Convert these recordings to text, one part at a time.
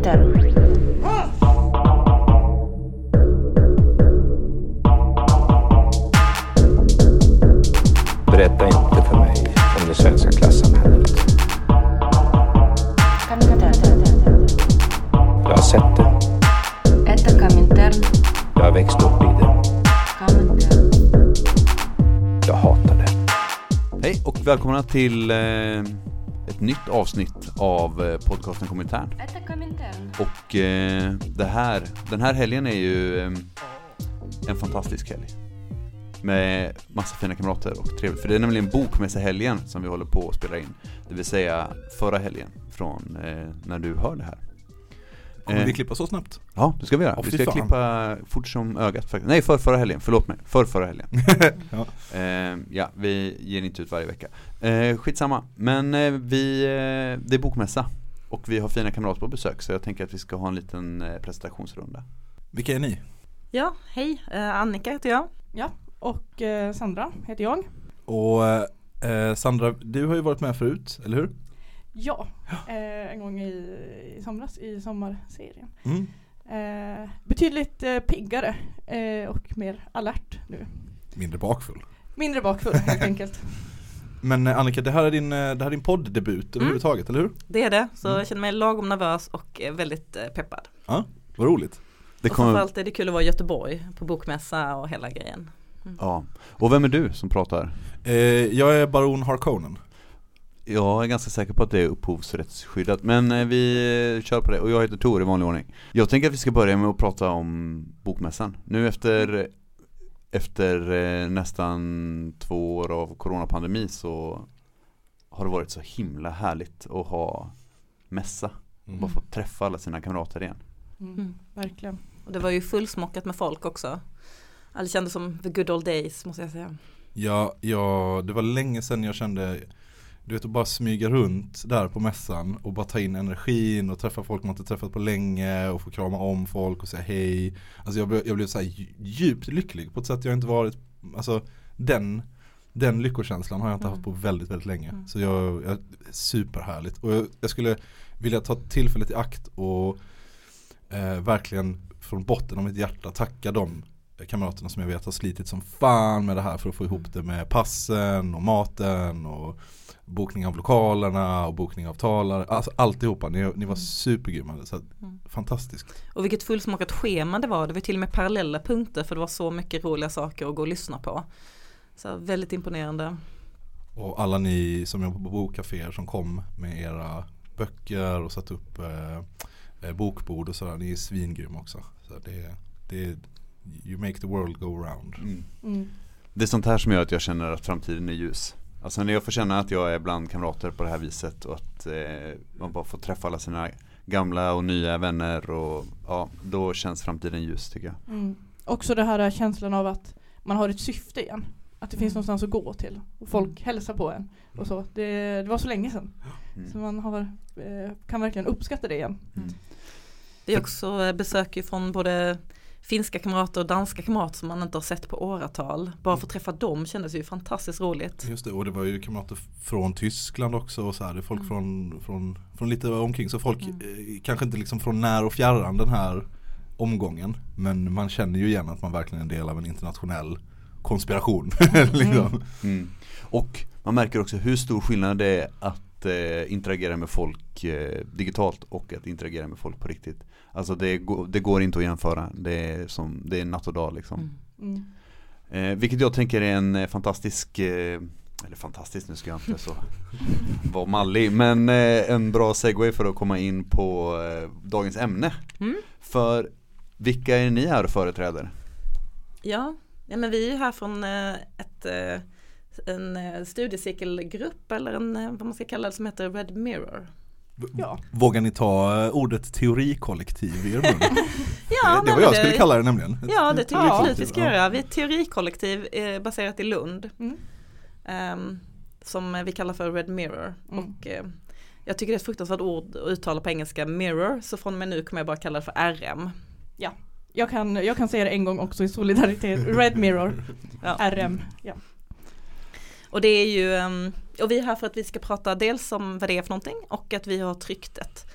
Inter. Berätta inte för mig om det svenska klassamhället. Jag har sett det. Jag har växt upp i det. Jag hatar det. Hej och välkomna till eh, ett nytt avsnitt av eh, podcasten Kommentären. Och eh, det här, den här helgen är ju ehm, en fantastisk helg. Med massa fina kamrater och trevligt. För det är nämligen Bokmässehelgen som vi håller på att spela in. Det vill säga förra helgen från eh, när du hör det här. Kommer vi eh, klippa så snabbt? Ja, det ska vi göra. Oh, vi ska fan. klippa fort som ögat faktiskt. Nej, för förra helgen. Förlåt mig. För förra helgen. ja. Eh, ja. vi ger inte ut varje vecka. Eh, skitsamma. Men eh, vi, det är bokmässa och vi har fina kamrater på besök. Så jag tänker att vi ska ha en liten eh, presentationsrunda. Vilka är ni? Ja, hej, eh, Annika heter jag. Ja, och eh, Sandra heter jag. Och eh, Sandra, du har ju varit med förut, eller hur? Ja, eh, en gång i, i somras i sommarserien. Mm. Eh, betydligt eh, piggare och mer alert nu. Mindre bakfull. Mindre bakfull helt enkelt. Men eh, Annika, det här är din, eh, det här är din podddebut överhuvudtaget, eller hur? Det är det, så Mm. jag känner mig lagom nervös och eh, väldigt peppad. Ja, vad roligt. Det och kommer, framförallt är det kul att vara i Göteborg på bokmässa och hela grejen. ja. Och vem är du som pratar? Eh, jag är baron Harkonnen. Jag är ganska säker på att det är upphovsrättsskyddat. Men vi kör på det. Och jag heter Tor i vanlig ordning. Jag tänker att vi ska börja med att prata om bokmässan. Nu efter efter eh, nästan två år av coronapandemi så har det varit så himla härligt att ha mässa. Mm. Bara få träffa alla sina kamrater igen. Mm, Mm. Verkligen. Och det var ju fullsmockat med folk också. Det kändes som the good old days måste jag säga. Ja, ja, det var länge sedan jag kände du vet att bara smyga runt där på mässan och bara ta in energin och träffa folk man inte träffat på länge och få krama om folk och säga hej. Alltså jag blev, jag blev så här dju- djupt lycklig på ett sätt jag inte varit, alltså den, den lyckokänslan har jag inte Mm. haft på väldigt, väldigt länge. Mm. Så jag, jag superhärligt. Och jag, jag skulle vilja ta tillfället i akt och eh, verkligen från botten av mitt hjärta tacka de kamraterna som jag vet har slitit som fan med det här för att få ihop det med passen och maten och bokning av lokalerna och bokning av talare. Alltså alltihopa, ni, ni var supergrymma. Så Mm. Fantastiskt. Och vilket fullsmockat schema det var. Det var till och med parallella punkter för det var så mycket roliga saker att gå och lyssna på. Så väldigt imponerande. Och alla ni som jobbar på bokkaféer som kom med era böcker och satt upp eh, eh, bokbord och sådär. Ni är svingrymma också. Så det, det, you make the world go round. Mm. Det är sånt här som gör att jag känner att framtiden är ljus. Alltså när jag får känna att jag är bland kamrater på det här viset och att eh, man bara får träffa alla sina gamla och nya vänner och ja, då känns framtiden ljus tycker jag. Mm. Också det här är känslan av att man har ett syfte igen. Att det finns Mm. någonstans att gå till. Och folk hälsar på en. Och så. Det, det var så länge sedan. Så Mm. man har, eh, kan verkligen uppskatta det igen. Mm. Vi också eh, besök från både finska kamrater och danska kamrater som man inte har sett på åratal. Bara för att träffa dem kändes ju fantastiskt roligt. Just det, och det var ju kamrater från Tyskland också och så här. Det är folk Mm. från, från, från lite omkring. Så folk Mm. eh, kanske inte liksom från när och fjärran den här omgången. Men man känner ju igen att man verkligen är en del av en internationell konspiration. liksom. Mm. Och man märker också hur stor skillnad det är att eh, interagera med folk eh, digitalt och att interagera med folk på riktigt. Alltså det, går- det går inte att jämföra. Det är, som, det är natt och dag liksom. Mm. Mm. Eh, vilket jag tänker är en eh, fantastisk, eh, eller fantastisk nu ska jag inte så vara mallig, men eh, en bra segway för att komma in på eh, dagens ämne. Mm. För vilka är ni här och företräder? Ja, ja men vi är här från eh, ett, eh, en eh, studiecirkelgrupp eller en, vad man ska kalla det som heter Red Mirror. Ja. Vågar ni ta eh, ordet teorikollektiv i er mun? Ja, det var jag skulle kalla det nämligen. Ja, det tycker jag Ja. absolut vi ska Ja. göra. Vi är ett teorikollektiv eh, baserat i Lund. Mm. ehm, som vi kallar för Red Mirror. Mm. Och eh, jag tycker det är ett fruktansvärt ord att uttala på engelska, mirror. Så från och med nu kommer jag bara kalla det för RM. Jag, kan, jag kan säga det en gång också i solidaritet. Red Mirror, Ja. RM. Ja. Och det är ju, ehm, och vi är här för att vi ska prata dels om vad det är för någonting och att vi har tryckt ett,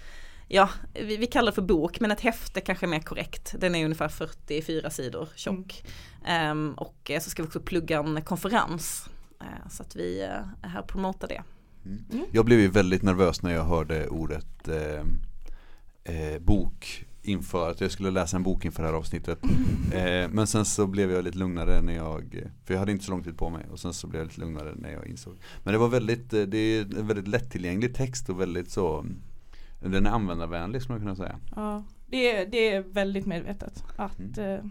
ja, vi, vi kallar det för bok men ett häfte kanske är mer korrekt. Den är ungefär 44 sidor tjock. Ehm, och eh, så ska vi också plugga en konferens. Eh, så att vi eh, är här och promotar det. Jag blev ju väldigt nervös när jag hörde ordet eh, eh, bok inför att jag skulle läsa en bok inför det här avsnittet. Eh, men sen så blev jag lite lugnare när jag, för jag hade inte så lång tid på mig och sen så blev jag lite lugnare när jag insåg. Men det var väldigt, eh, det är en väldigt lättillgänglig text och väldigt så, den är användarvänlig skulle man kunna säga. Ja, det, är, det är väldigt medvetet att, Mm. eh,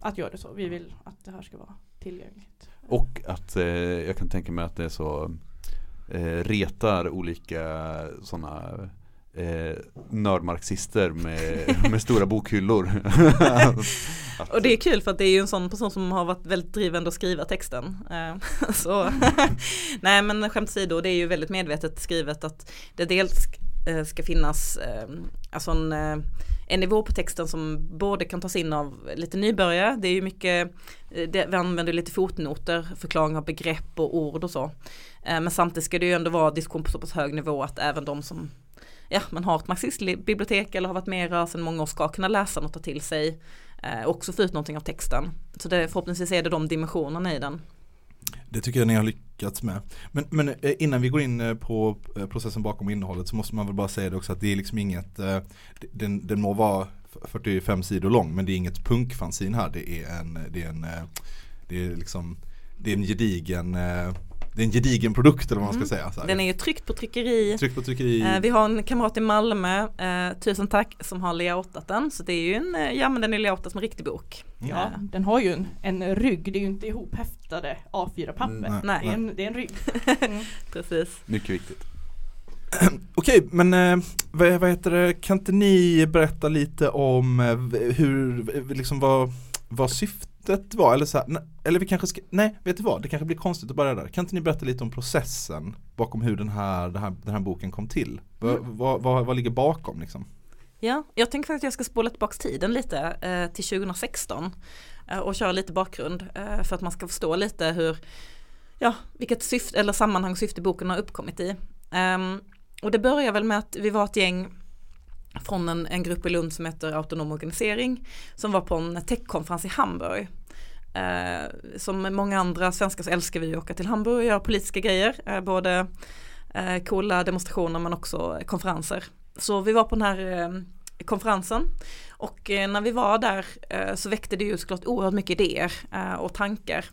att göra det så. Vi vill att det här ska vara tillgängligt. Och att eh, jag kan tänka mig att det är så eh, retar olika sådana eh, nördmarxister med, med stora bokhyllor. Att- Och det är kul för att det är ju en sån person som har varit väldigt drivande att skriva texten. Eh, så, nej men skämt åsido, det är ju väldigt medvetet skrivet att det dels eh, ska finnas eh, alltså en, eh, en nivå på texten som både kan tas in av lite nybörjare, det är ju mycket, eh, det, vi använder lite fotnoter, förklaring av begrepp och ord och så. Eh, Men samtidigt ska det ju ändå vara diskussion på så pass hög nivå att även de som ja, man har ett marxistbibliotek eller har varit med i rörelsen många år ska kunna läsa något och ta till sig eh, också få ut någonting av texten. Så det, förhoppningsvis är det de dimensionerna i den. Det tycker jag ni har lyckats med. Men, men eh, innan vi går in eh, på eh, processen bakom innehållet så måste man väl bara säga det också att det är liksom inget, den, den må vara 45 sidor lång men det är inget punkfanzin här. Det är en, det är en, det är liksom, det är en gedigen, det är en gedigen produkt eller vad man ska Mm. säga. Så här. Den är ju tryckt på tryckeri. Tryck på tryckeri. Eh, vi har en kamrat i Malmö, eh, tusen tack, som har layoutat den. Så det är ju en, eh, ja men den är layoutat som en riktig bok. Ja, den har ju en, en rygg, det är ju inte ihophäftade A4-papper. Mm, nej. Det, är en, det är en rygg. Mm. Precis. Mycket viktigt. Okej, men eh, vad, vad heter det, kan inte ni berätta lite om eh, hur, liksom vad, vad syftet var? Eller, så här, ne- eller vi kanske ska, nej, vet du vad, det kanske blir konstigt att börja där. Kan inte ni berätta lite om processen bakom hur den här, den här, den här boken kom till? Vad, vad, vad, vad ligger bakom liksom? Ja, jag tänker att jag ska spola tillbaka tiden lite eh, till 2016 eh, och köra lite bakgrund eh, för att man ska förstå lite hur, ja, vilket syfte eller sammanhang syfte boken har uppkommit i. Ehm, och det börjar väl med att vi var ett gäng från en, en grupp i Lund som heter Autonom organisering som var på en techkonferens i Hamburg. Eh, som många andra svenskar så älskar vi att åka till Hamburg och göra politiska grejer, eh, både eh, coola demonstrationer men också konferenser. Så vi var på den här eh, konferensen och eh, när vi var där eh, så väckte det ju såklart oerhört mycket idéer eh, och tankar.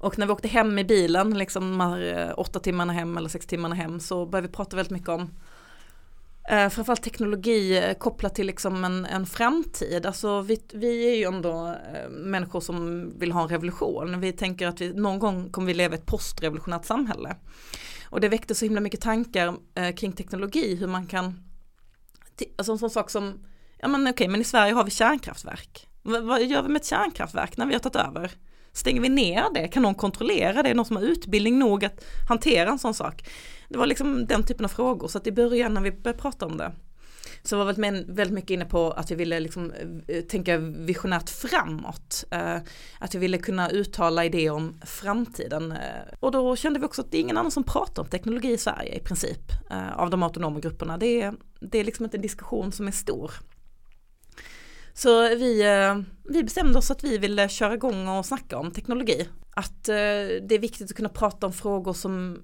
Och när vi åkte hem i bilen, liksom de här eh, åtta timmarna hem eller sex timmarna hem så började vi prata väldigt mycket om eh, framförallt teknologi eh, kopplat till liksom en, en framtid. Alltså vi, vi är ju ändå eh, människor som vill ha en revolution. Vi tänker att vi någon gång kommer vi leva i ett postrevolutionärt samhälle. Och det väckte så himla mycket tankar eh, kring teknologi, hur man kan, alltså en sån sak som, ja men okej, men i Sverige har vi kärnkraftverk. V- vad gör vi med ett kärnkraftverk när vi har tagit över? Stänger vi ner det? Kan någon kontrollera det? Någon som har utbildning nog att hantera en sån sak? Det var liksom den typen av frågor, så att i början när vi började prata om det så var vi väldigt, väldigt mycket inne på att vi ville liksom, eh, tänka visionärt framåt. Eh, att vi ville kunna uttala idéer om framtiden. Eh, och då kände vi också att det är ingen annan som pratar om teknologi i Sverige i princip. Av de autonoma grupperna. Det är, det är liksom inte en diskussion som är stor. Så vi, eh, vi bestämde oss att vi ville köra igång och snacka om teknologi. Att eh, det är viktigt att kunna prata om frågor som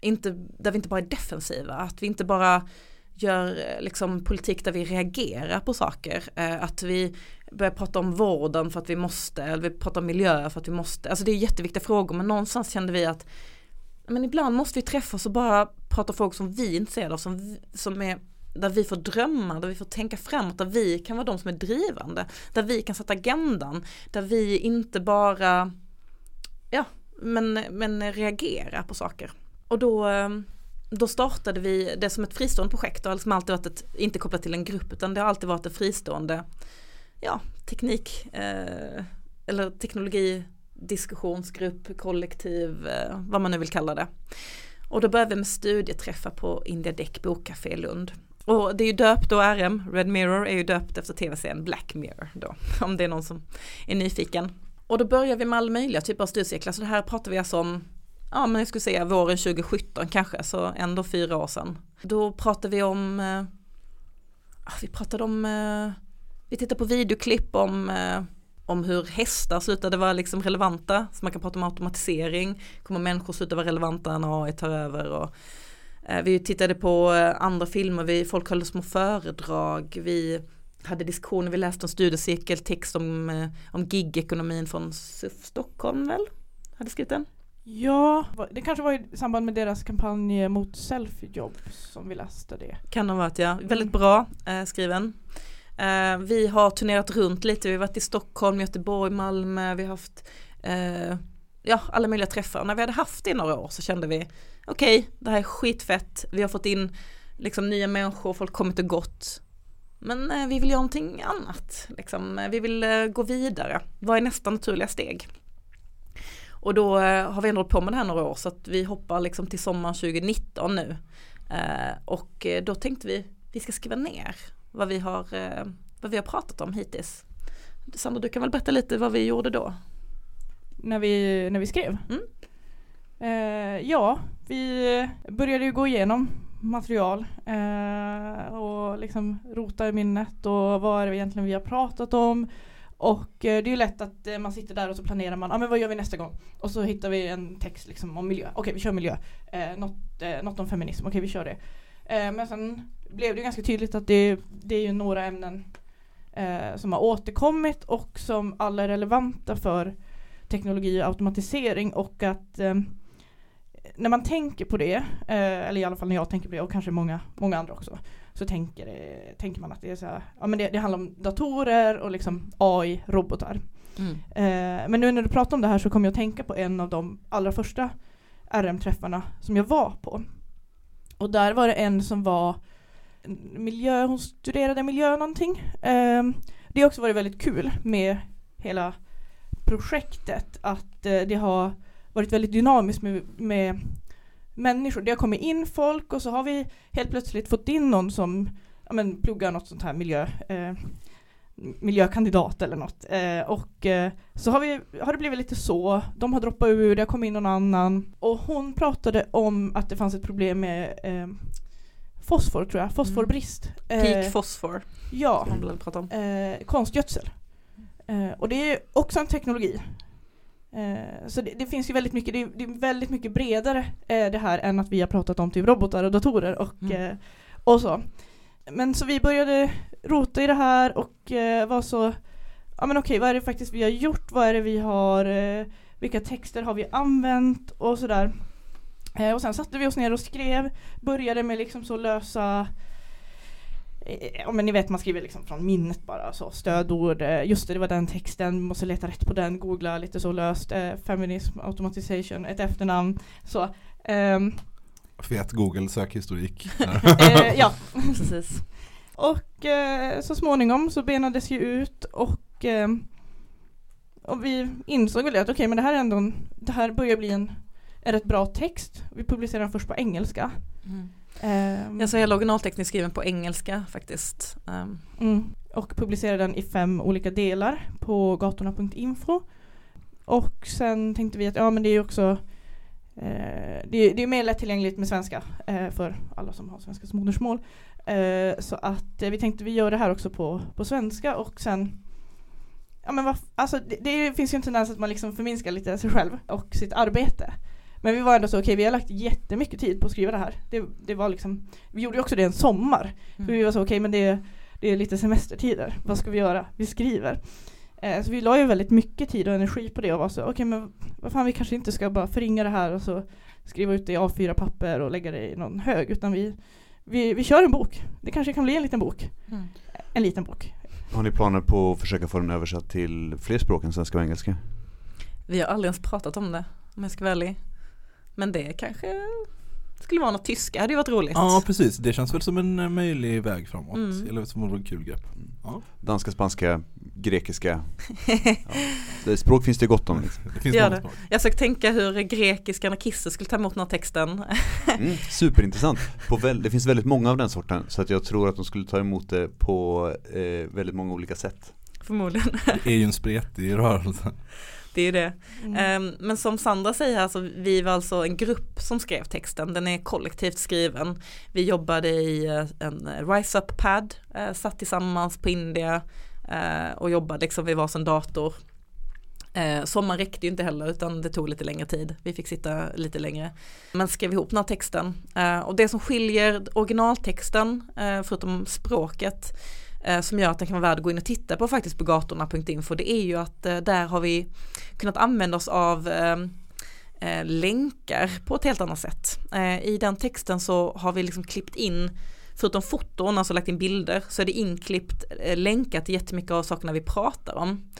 inte, där vi inte bara är defensiva. Att vi inte bara gör eh, liksom politik där vi reagerar på saker. Att vi börjar prata om vården för att vi måste, eller vi pratar om miljö för att vi måste. Alltså det är jätteviktiga frågor men någonstans kände vi att men ibland måste vi träffas och bara prata om frågor som vi är intresserade av, som, som är där vi får drömma, där vi får tänka framåt, där vi kan vara de som är drivande, där vi kan sätta agendan, där vi inte bara, ja, men, men reagera på saker. Och då, eh, då startade vi det som ett fristående projekt, det har liksom alltid varit ett, inte kopplat till en grupp, utan det har alltid varit ett fristående, ja, teknik, eh, eller teknologi, diskussionsgrupp, kollektiv, eh, vad man nu vill kalla det. Och då började vi med studieträffar på India Deck Bokcafé i Lund. Och det är ju döpt då RM, Red Mirror är ju döpt efter tv-serien Black Mirror då, om det är någon som är nyfiken. Och då börjar vi med alla möjliga typer av studiecirklar, så det här pratar vi alltså om, ja men jag skulle säga våren 2017 kanske, så ändå fyra år sedan. Då pratar vi om, eh, ah, vi pratade om, eh, vi tittar på videoklipp om, eh, om hur hästar slutade vara liksom relevanta, så man kan prata om automatisering, kommer människor sluta vara relevanta när AI tar över och vi tittade på eh, andra filmer, vi, folk höll små föredrag, vi hade diskussioner, vi läste en studiecirkeltext om, eh, om gigekonomin från SUF Stockholm väl? Hade skrivit den? Ja, det kanske var i samband med deras kampanj mot selfie-jobb som vi läste det. Kan ha varit ja, väldigt bra eh, skriven. Eh, vi har turnerat runt lite, vi har varit i Stockholm, Göteborg, Malmö, vi har haft eh, ja, alla möjliga träffar. Och när vi hade haft det i några år så kände vi okej, okay, det här är skitfett, vi har fått in liksom nya människor, folk kommit och gått. Men eh, vi vill göra någonting annat, liksom. vi vill eh, gå vidare. Vad är nästa naturliga steg? Och då eh, har vi ändå hållit på med det här några år så att vi hoppar liksom till sommaren 2019 nu. Eh, och eh, då tänkte vi, vi ska skriva ner vad vi har, eh, vad vi har pratat om hittills. Sandra, du kan väl berätta lite vad vi gjorde då? När vi, när vi skrev? Mm. Eh, ja, vi började ju gå igenom material eh, och liksom rota i minnet och vad är det egentligen vi har pratat om och eh, det är ju lätt att eh, man sitter där och så planerar man, ja ah, men vad gör vi nästa gång? Och så hittar vi en text liksom om miljö, okej okay, vi kör miljö. Eh, något, eh, något om feminism, okej okay, vi kör det. Eh, men sen blev det ganska tydligt att det, det är ju några ämnen eh, som har återkommit och som alla är relevanta för teknologi och automatisering och att eh, när man tänker på det, eller i alla fall när jag tänker på det och kanske många, många andra också, så tänker, det, tänker man att det är så här, ja men det, det handlar om datorer och liksom AI, robotar. Mm. Eh, men nu när du pratar om det här så kommer jag att tänka på en av de allra första RM-träffarna som jag var på. Och där var det en som var miljö, hon studerade miljö någonting. Eh, det har också varit väldigt kul med hela projektet att eh, det har varit väldigt dynamiskt med, med människor. Det har kommit in folk och så har vi helt plötsligt fått in någon som ja, men, pluggar något sånt här miljö, eh, miljökandidat eller något. Eh, och eh, så har, vi, har det blivit lite så. De har droppat ur, det har kommit in någon annan. Och hon pratade om att det fanns ett problem med eh, fosfor tror jag, fosforbrist. Mm. Peak fosfor. Ja, om. Eh, konstgödsel. Eh, och det är också en teknologi Eh, så det, det, finns ju väldigt mycket, det är, det är väldigt mycket bredare eh, det här än att vi har pratat om typ robotar och datorer och, mm. eh, och så. Men så vi började rota i det här och eh, var så, ja men okej vad är det faktiskt vi har gjort, vad är det vi har, eh, vilka texter har vi använt och sådär. Och sen satte vi oss ner och skrev, började med liksom så lösa Ja men ni vet man skriver liksom från minnet bara så stödord, eh, just det det var den texten, måste leta rätt på den, googla lite så löst, eh, feminism, automatization, ett efternamn, så. Um, Fet Google sökhistorik. eh, ja, precis. Och eh, så småningom så benades ju ut och, eh, och vi insåg väl att okej okay, men det här är ändå en, det här börjar bli en, en rätt bra text. Vi publicerade den först på engelska. Mm. Um, jag säger originaltexten är skriven på engelska faktiskt. Um. Mm, och publicerade den i fem olika delar på gatorna.info. Och sen tänkte vi att ja men det är också eh, det, är, det är mer lättillgängligt med svenska eh, för alla som har svenska som modersmål. Eh, så att eh, vi tänkte vi gör det här också på, på svenska och sen Ja men vad, alltså det, det finns ju en tendens att man liksom förminskar lite sig själv och sitt arbete. Men vi var ändå så, okej okay, vi har lagt jättemycket tid på att skriva det här. Det, det var liksom, vi gjorde också det en sommar. Mm. För vi var så, okej okay, men det, det är lite semestertider, vad ska vi göra? Vi skriver. Eh, så vi la ju väldigt mycket tid och energi på det och var så, okej okay, men vad fan vi kanske inte ska bara förringa det här och så skriva ut det i A4-papper och lägga det i någon hög utan vi, vi, vi kör en bok. Det kanske kan bli en liten bok. Mm. En liten bok. Har ni planer på att försöka få den översatt till fler språk än svenska och engelska? Vi har aldrig ens pratat om det, om jag ska vara ärlig. Men det kanske skulle vara något tyska, det hade ju varit roligt. Ja precis, det känns väl som en eh, möjlig väg framåt. Mm. Eller som en kul grepp. Ja. Danska, spanska, grekiska. ja. Språk finns det gott om. Liksom. Det finns Gör många det. språk. Jag försökte tänka hur grekiska anarkister skulle ta emot den här texten. Mm, superintressant. På väl, det finns väldigt många av den sorten så att jag tror att de skulle ta emot det på eh, väldigt många olika sätt. Förmodligen. Det är ju en spretig rörelse. Det är det. Mm. Ehm, men som Sandra säger, alltså, vi var alltså en grupp som skrev texten, den är kollektivt skriven. Vi jobbade i eh, en Rise Up Pad, eh, satt tillsammans på India eh, och jobbade liksom vid varsin dator. Eh, sommaren räckte ju inte heller utan det tog lite längre tid. Vi fick sitta lite längre. Men skrev ihop den här texten. Eh, och det som skiljer originaltexten, eh, förutom språket, Eh, som gör att den kan vara värd att gå in och titta på faktiskt på gatorna.info, det är ju att eh, där har vi kunnat använda oss av eh, länkar på ett helt annat sätt. I den texten så har vi liksom klippt in Förutom foton, alltså lagt in bilder, så är det inklippt länkar till jättemycket av sakerna vi pratar om.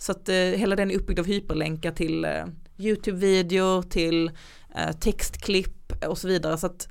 Så att eh, hela den är uppbyggd av hyperlänkar till eh, YouTube-videor, till eh, textklipp och så vidare. Så att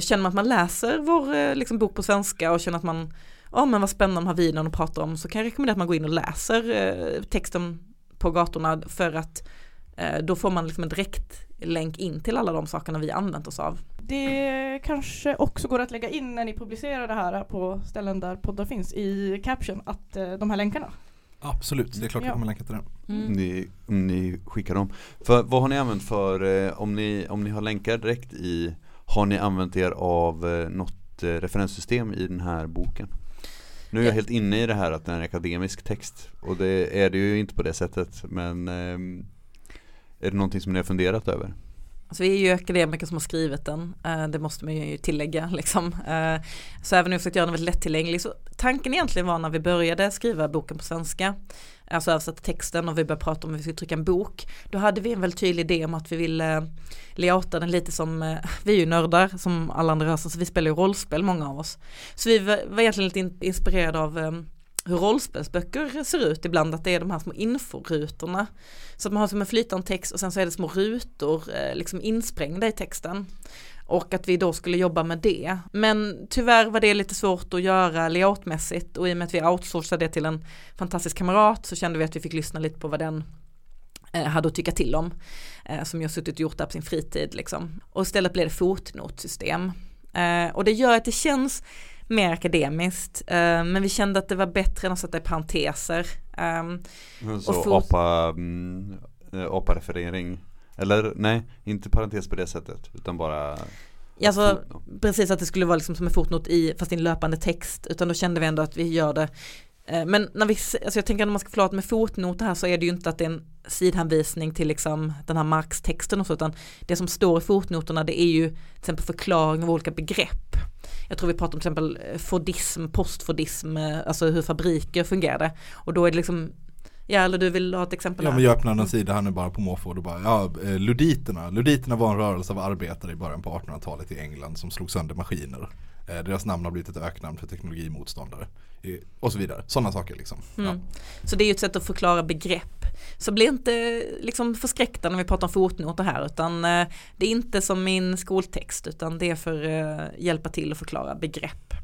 känner man att man läser vår liksom, bok på svenska och känner att man, ja men vad spännande de här videon och pratar om, så kan jag rekommendera att man går in och läser eh, texten på gatorna för att eh, då får man liksom en direkt länk in till alla de sakerna vi använt oss av. Det kanske också går att lägga in när ni publicerar det här på ställen där poddar finns i caption att eh, de här länkarna. Absolut, det är klart Ja. jag kommer länka till den. Mm. Om ni, om ni skickar dem. För vad har ni använt för, eh, om ni, om ni har länkar direkt i, har ni använt er av eh, något eh, referenssystem i den här boken? Nu är jag Ja. helt inne i det här att det är en akademisk text och det är det ju inte på det sättet men ehm, är det någonting som ni har funderat över? Alltså vi är ju akademiker som har skrivit den, eh, det måste man ju tillägga liksom. Eh, Så även om vi försökt göra den väldigt lättillgänglig, så tanken egentligen var när vi började skriva boken på svenska, alltså översatte texten och vi började prata om att vi skulle trycka en bok, då hade vi en väldigt tydlig idé om att vi ville eh, leata den lite som, eh, vi är ju nördar som alla andra rörelser så vi spelar ju rollspel många av oss. Så vi var egentligen lite inspirerade av eh, hur rollspelsböcker ser ut ibland, att det är de här små inforutorna. Så att man har som en flytande text och sen så är det små rutor liksom insprängda i texten. Och att vi då skulle jobba med det. Men tyvärr var det lite svårt att göra layoutmässigt och i och med att vi outsourcade det till en fantastisk kamrat så kände vi att vi fick lyssna lite på vad den eh, hade att tycka till om. Eh, som jag suttit och gjort där på sin fritid liksom. Och istället blev det fotnotsystem. Eh, och det gör att det känns mer akademiskt. Men vi kände att det var bättre än att sätta i parenteser. Ehm, Så fot- apa, mm, eh, apa-referering Eller nej, inte parentes på det sättet utan bara Alltså, precis att det skulle vara liksom som en fotnot i, fast i en löpande text, utan då kände vi ändå att vi gör det. Eh, Men när vi, alltså jag tänker att när man ska förklara med fotnoter här så är det ju inte att det är en sidhänvisning till liksom den här Marx-texten och så, utan det som står i fotnoterna det är ju till exempel förklaring av olika begrepp. Jag tror vi pratar om till exempel eh, fordism, postfordism, eh, alltså hur fabriker fungerade. Och då är det liksom, ja eller du vill ha ett exempel Ja här? men jag öppnar en sida här nu bara på måfå och då bara, ja, eh, luditerna. Luditerna var en rörelse av arbetare i början på 1800-talet i England som slog sönder maskiner. Eh, deras namn har blivit ett öknamn för teknologimotståndare. Och så vidare, sådana saker liksom. Mm. Så det är ju ett sätt att förklara begrepp. Så bli inte liksom förskräckta när vi pratar om fotnoter här utan eh, det är inte som min skoltext utan det är för att hjälpa till att förklara begrepp.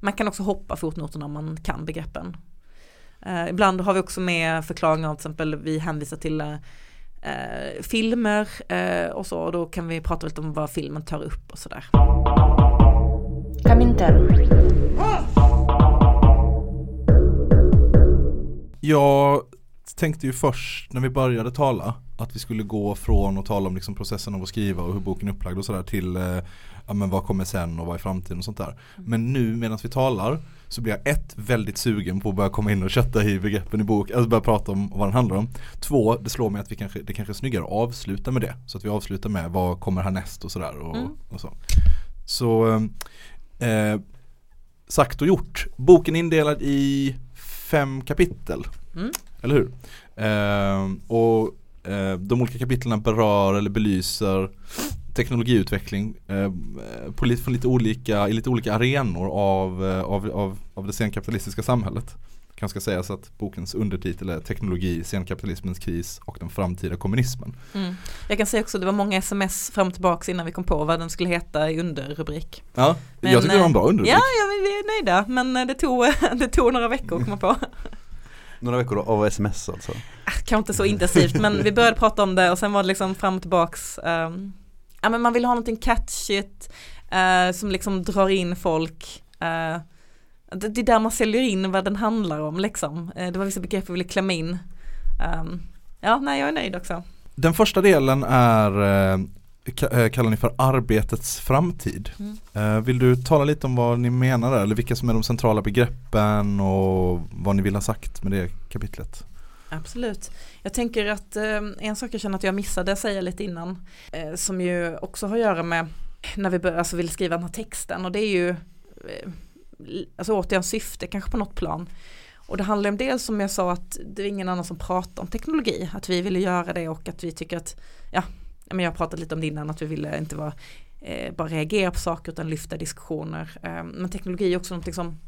Man kan också hoppa fotnoterna om man kan begreppen. Eh, ibland har vi också med förklaringar, till exempel vi hänvisar till eh, filmer eh, och så och då kan vi prata lite om vad filmen tar upp och sådär. Jag tänkte ju först när vi började tala att vi skulle gå från att tala om liksom processen av att skriva och hur boken är upplagd och sådär till eh, ja, men vad kommer sen och vad är framtiden och sånt där. Men nu medan vi talar så blir jag ett väldigt sugen på att börja komma in och kötta i begreppen i bok, alltså börja prata om vad den handlar om. Två, det slår mig att vi kanske, det kanske är snyggare att avsluta med det. Så att vi avslutar med vad kommer härnäst och sådär. Och, Mm. och så. så eh, sagt och gjort. Boken är indelad i fem kapitel. Mm. Eller hur? Eh, och eh, de olika kapitlen berör eller belyser teknologiutveckling eh, på lite, från lite olika, i lite olika arenor av, eh, av, av, av det senkapitalistiska samhället. Kanske ska sägas att bokens undertitel är Teknologi, senkapitalismens kris och den framtida kommunismen. Mm. Jag kan säga också att det var många sms fram och tillbaka innan vi kom på vad den skulle heta i underrubrik. Ja, Men, jag tycker det var en bra Ja, underrubrik. ja men vi är nöjda men eh, det tog, det tog några veckor att komma på. Några veckor av sms alltså Kanske inte så intensivt men vi började prata om det och sen var det liksom fram och tillbaks. ehm, ja men man vill ha någonting catchigt eh, som liksom drar in folk. eh, det, det är där man säljer in vad den handlar om liksom. Eh, det var vissa begrepp vi ville klämma in. Ehm, Ja, nej jag är nöjd också. Den första delen är eh, eh, kallar ni för arbetets framtid. Mm. Eh, Vill du tala lite om vad ni menar där, eller vilka som är de centrala begreppen och vad ni vill ha sagt med det kapitlet? Absolut. Jag tänker att eh, en sak jag känner att jag missade säga lite innan, eh, som ju också har att göra med när vi bör, alltså vill skriva den här texten och det är ju, eh, alltså återigen syfte kanske på något plan. Och det handlar om dels som jag sa att det är ingen annan som pratar om teknologi, att vi ville göra det och att vi tycker att, ja, men jag har pratat lite om det innan, att vi ville inte vara, eh, bara reagera på saker utan lyfta diskussioner. Eh, men teknologi är också någonting som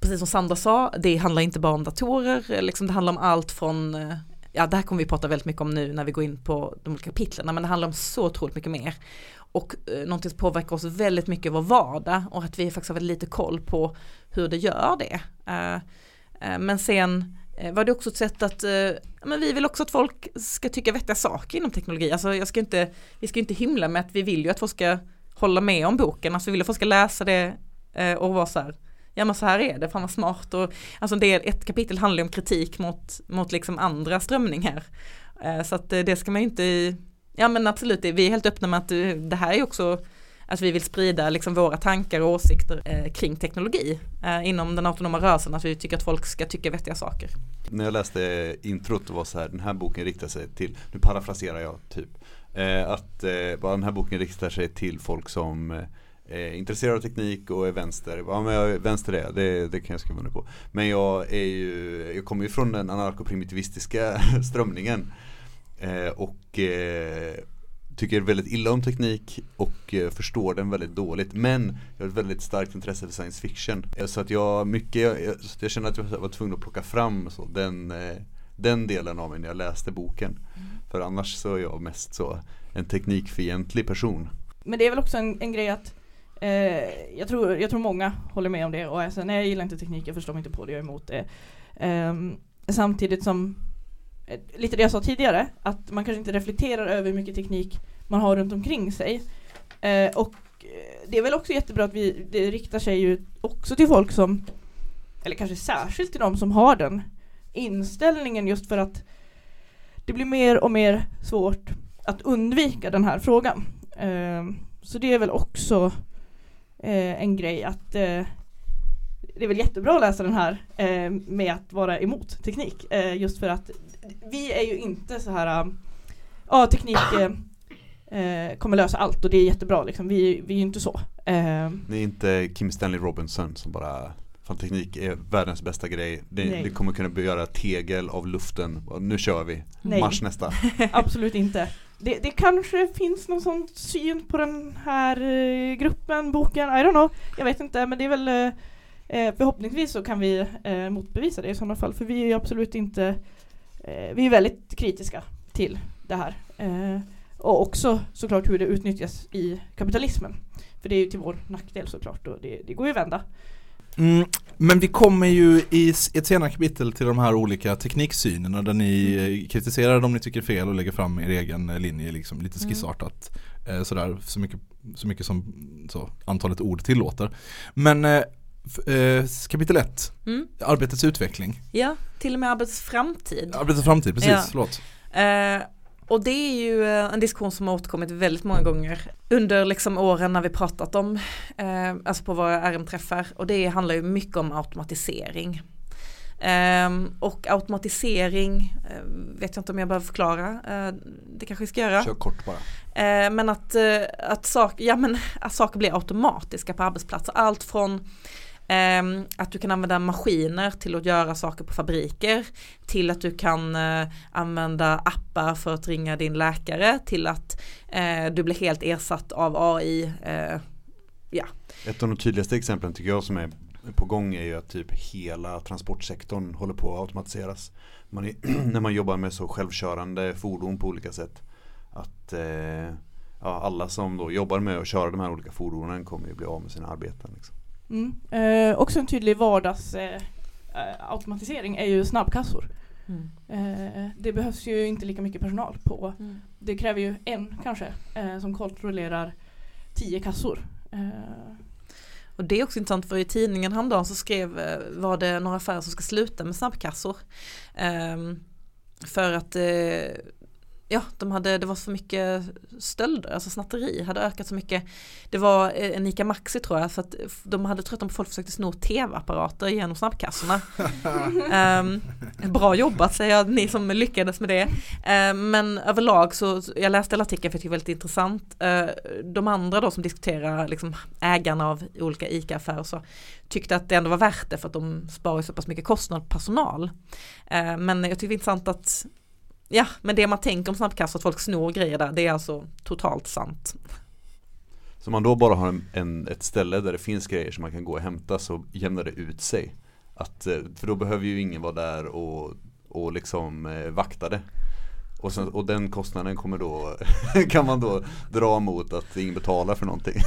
precis som Sandra sa, det handlar inte bara om datorer, liksom det handlar om allt från, eh, ja det här kommer vi prata väldigt mycket om nu när vi går in på de olika kapitlen, men det handlar om så otroligt mycket mer. Och eh, någonting som påverkar oss väldigt mycket i vår vardag och att vi faktiskt har väldigt lite koll på hur det gör det. Eh, eh, men sen eh, var det också ett sätt att, eh, men vi vill också att folk ska tycka vettiga saker inom teknologi. Alltså jag ska inte, vi ska inte himla med att vi vill ju att folk ska hålla med om boken, alltså vi vill att folk ska läsa det eh, och vara så här, ja men så här är det, fan vad smart och alltså en del, ett kapitel handlar ju om kritik mot, mot liksom andra strömningar. Eh, så att eh, det ska man ju inte, ja men absolut, vi är helt öppna med att eh, det här är också att vi vill sprida liksom våra tankar och åsikter eh, kring teknologi eh, inom den autonoma rörelsen, att vi tycker att folk ska tycka vettiga saker. När jag läste introt och var så här, den här boken riktar sig till, nu parafraserar jag typ, eh, att eh, den här boken riktar sig till folk som eh, eh, är intresserade av teknik och är vänster. Ja men jag är vänster är det, det kan jag skriva under på. Men jag är ju, jag kommer ju från den anarkoprimitivistiska strömningen. Eh, och eh, tycker väldigt illa om teknik och eh, förstår den väldigt dåligt. Men jag har ett väldigt starkt intresse för science fiction. Eh, Så att jag, mycket, jag, så jag känner att jag var tvungen att plocka fram så, den, eh, den delen av mig när jag läste boken. För annars så är jag mest så en teknikfientlig person. Men det är väl också en, en grej att eh, jag, tror, jag tror många håller med om det och jag säger nej jag gillar inte teknik, jag förstår mig inte på det, jag är emot det. Eh, samtidigt som, eh, lite det jag sa tidigare, att man kanske inte reflekterar över hur mycket teknik man har runt omkring sig. Eh, och eh, det är väl också jättebra att vi, det riktar sig ju också till folk som, eller kanske särskilt till de som har den inställningen just för att det blir mer och mer svårt att undvika den här frågan. Ehm, så det är väl också eh, en grej att eh, det är väl jättebra att läsa den här eh, med att vara emot teknik. Eh, just för att vi är ju inte så här ja teknik eh, eh, kommer lösa allt och det är jättebra liksom. Vi, vi är ju inte så. Det är inte Kim Stanley Robinson som bara Fan teknik är världens bästa grej. Det, kommer kunna göra tegel av luften. Nu kör vi. Nej. Mars nästa. Absolut inte. Det, det kanske finns någon sån syn på den här eh, gruppen, boken, I don't know. Jag vet inte, men det är väl eh, eh förhoppningsvis så kan vi eh, motbevisa det i sådana fall. För vi är ju absolut inte, eh, vi är väldigt kritiska till det här. Eh, och också såklart hur det utnyttjas i kapitalismen. För det är ju till vår nackdel såklart och det, det går ju att vända. Mm, men vi kommer ju i ett senare kapitel till de här olika tekniksynerna där ni eh, kritiserar dem ni tycker fel och lägger fram er egen eh, linje liksom lite Mm. skissartat. Eh, sådär, så mycket, så mycket som så, antalet ord tillåter. Men eh, kapitel 1, Mm. arbetets utveckling. Ja, till och med arbetets framtid. Arbetets framtid, precis, Ja. förlåt. Eh, och det är ju eh, en diskussion som har återkommit väldigt många gånger under liksom åren när vi pratat om, eh, alltså på våra RM-träffar och det handlar ju mycket om automatisering. Ehm, och automatisering, eh, vet jag inte om jag behöver förklara, eh, det kanske vi ska göra. Kör kort bara. Eh, men att, att, sak, ja, men att saker blir automatiska på arbetsplatser. Allt från Ehm, att du kan använda maskiner till att göra saker på fabriker. Till att du kan eh, använda appar för att ringa din läkare. Till att eh, du blir helt ersatt av AI. Eh, Ett av de tydligaste exemplen tycker jag som är på gång är ju att typ hela transportsektorn håller på att automatiseras. Man är, när man jobbar med så självkörande fordon på olika sätt. Att eh, ja, alla som då jobbar med att köra de här olika fordonen kommer ju bli av med sina arbeten. Liksom. Mm. Eh, också en tydlig vardagsautomatisering eh, är ju snabbkassor. Eh, det behövs ju inte lika mycket personal på. Det kräver ju en kanske eh, som kontrollerar tio kassor. Eh, Och det är också intressant för i tidningen häromdagen så skrev, eh, var det några affärer som ska sluta med snabbkassor. Ehm, för att ja, de hade, det var så mycket stölder, alltså snatteri hade ökat så mycket. Det var eh, en ICA Maxi tror jag, för att de hade trott att folk försökte sno tv-apparater genom snabbkassorna. Ehm, bra jobbat säger jag, ni som lyckades med det. Ehm, men överlag så, jag läste hela artikeln för jag tycker det var väldigt intressant. Ehm, de andra då som diskuterar liksom ägarna av olika ICA-affärer så tyckte att det ändå var värt det för att de sparar så pass mycket kostnad på personal. Ehm, men jag tycker det är intressant att Ja, men det man tänker om snabbkassor, att folk snor grejer där, det är alltså totalt sant. Så man då bara har en, en, ett ställe där det finns grejer som man kan gå och hämta så jämnar det ut sig. Att, eh, för då behöver ju ingen vara där och, och liksom eh, vakta det. Och, sen, och den kostnaden kommer då, kan man då dra mot att ingen betalar för någonting.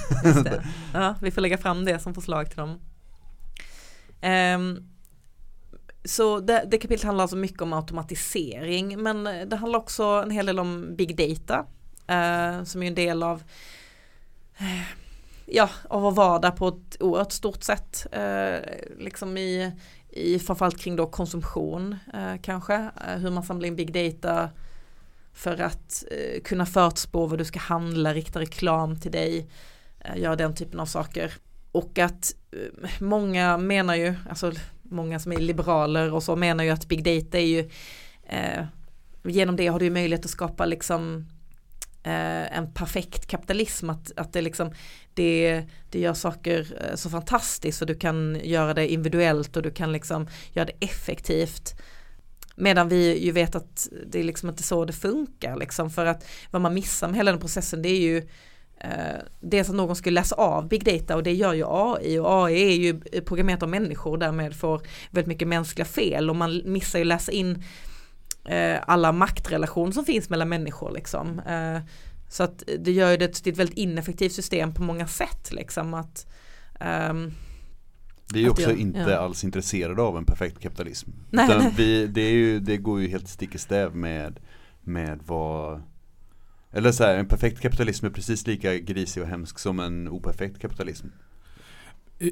Ja, vi får lägga fram det som förslag till dem. Ehm, så det, det kapitlet handlar alltså mycket om automatisering men det handlar också en hel del om big data eh, som är en del av eh, ja, av vår vardag på ett oerhört stort sätt. Eh, liksom i, i framförallt kring då konsumtion eh, kanske. Eh, hur man samlar in big data för att eh, kunna förutspå vad du ska handla, rikta reklam till dig, eh, göra den typen av saker. Och att eh, många menar ju, alltså många som är liberaler och så menar ju att big data är ju eh, genom det har du möjlighet att skapa liksom eh, en perfekt kapitalism. Att, att det liksom det, det gör saker eh, så fantastiskt och du kan göra det individuellt och du kan liksom göra det effektivt. Medan vi ju vet att det är liksom inte så det funkar liksom. För att vad man missar med hela den processen det är ju eh, Dels att någon skulle läsa av big data och det gör ju AI och AI är ju programmerat av människor och därmed får väldigt mycket mänskliga fel och man missar ju läsa in eh, alla maktrelationer som finns mellan människor liksom. Eh, så att det gör ju det till ett väldigt ineffektivt system på många sätt liksom att ehm, Vi är ju också jag- inte ja. alls intresserade av en perfekt kapitalism. Nej, nej. Vi, det, ju, det går ju helt stick i stäv med, med vad eller så här, en perfekt kapitalism är precis lika grisig och hemsk som en operfekt kapitalism.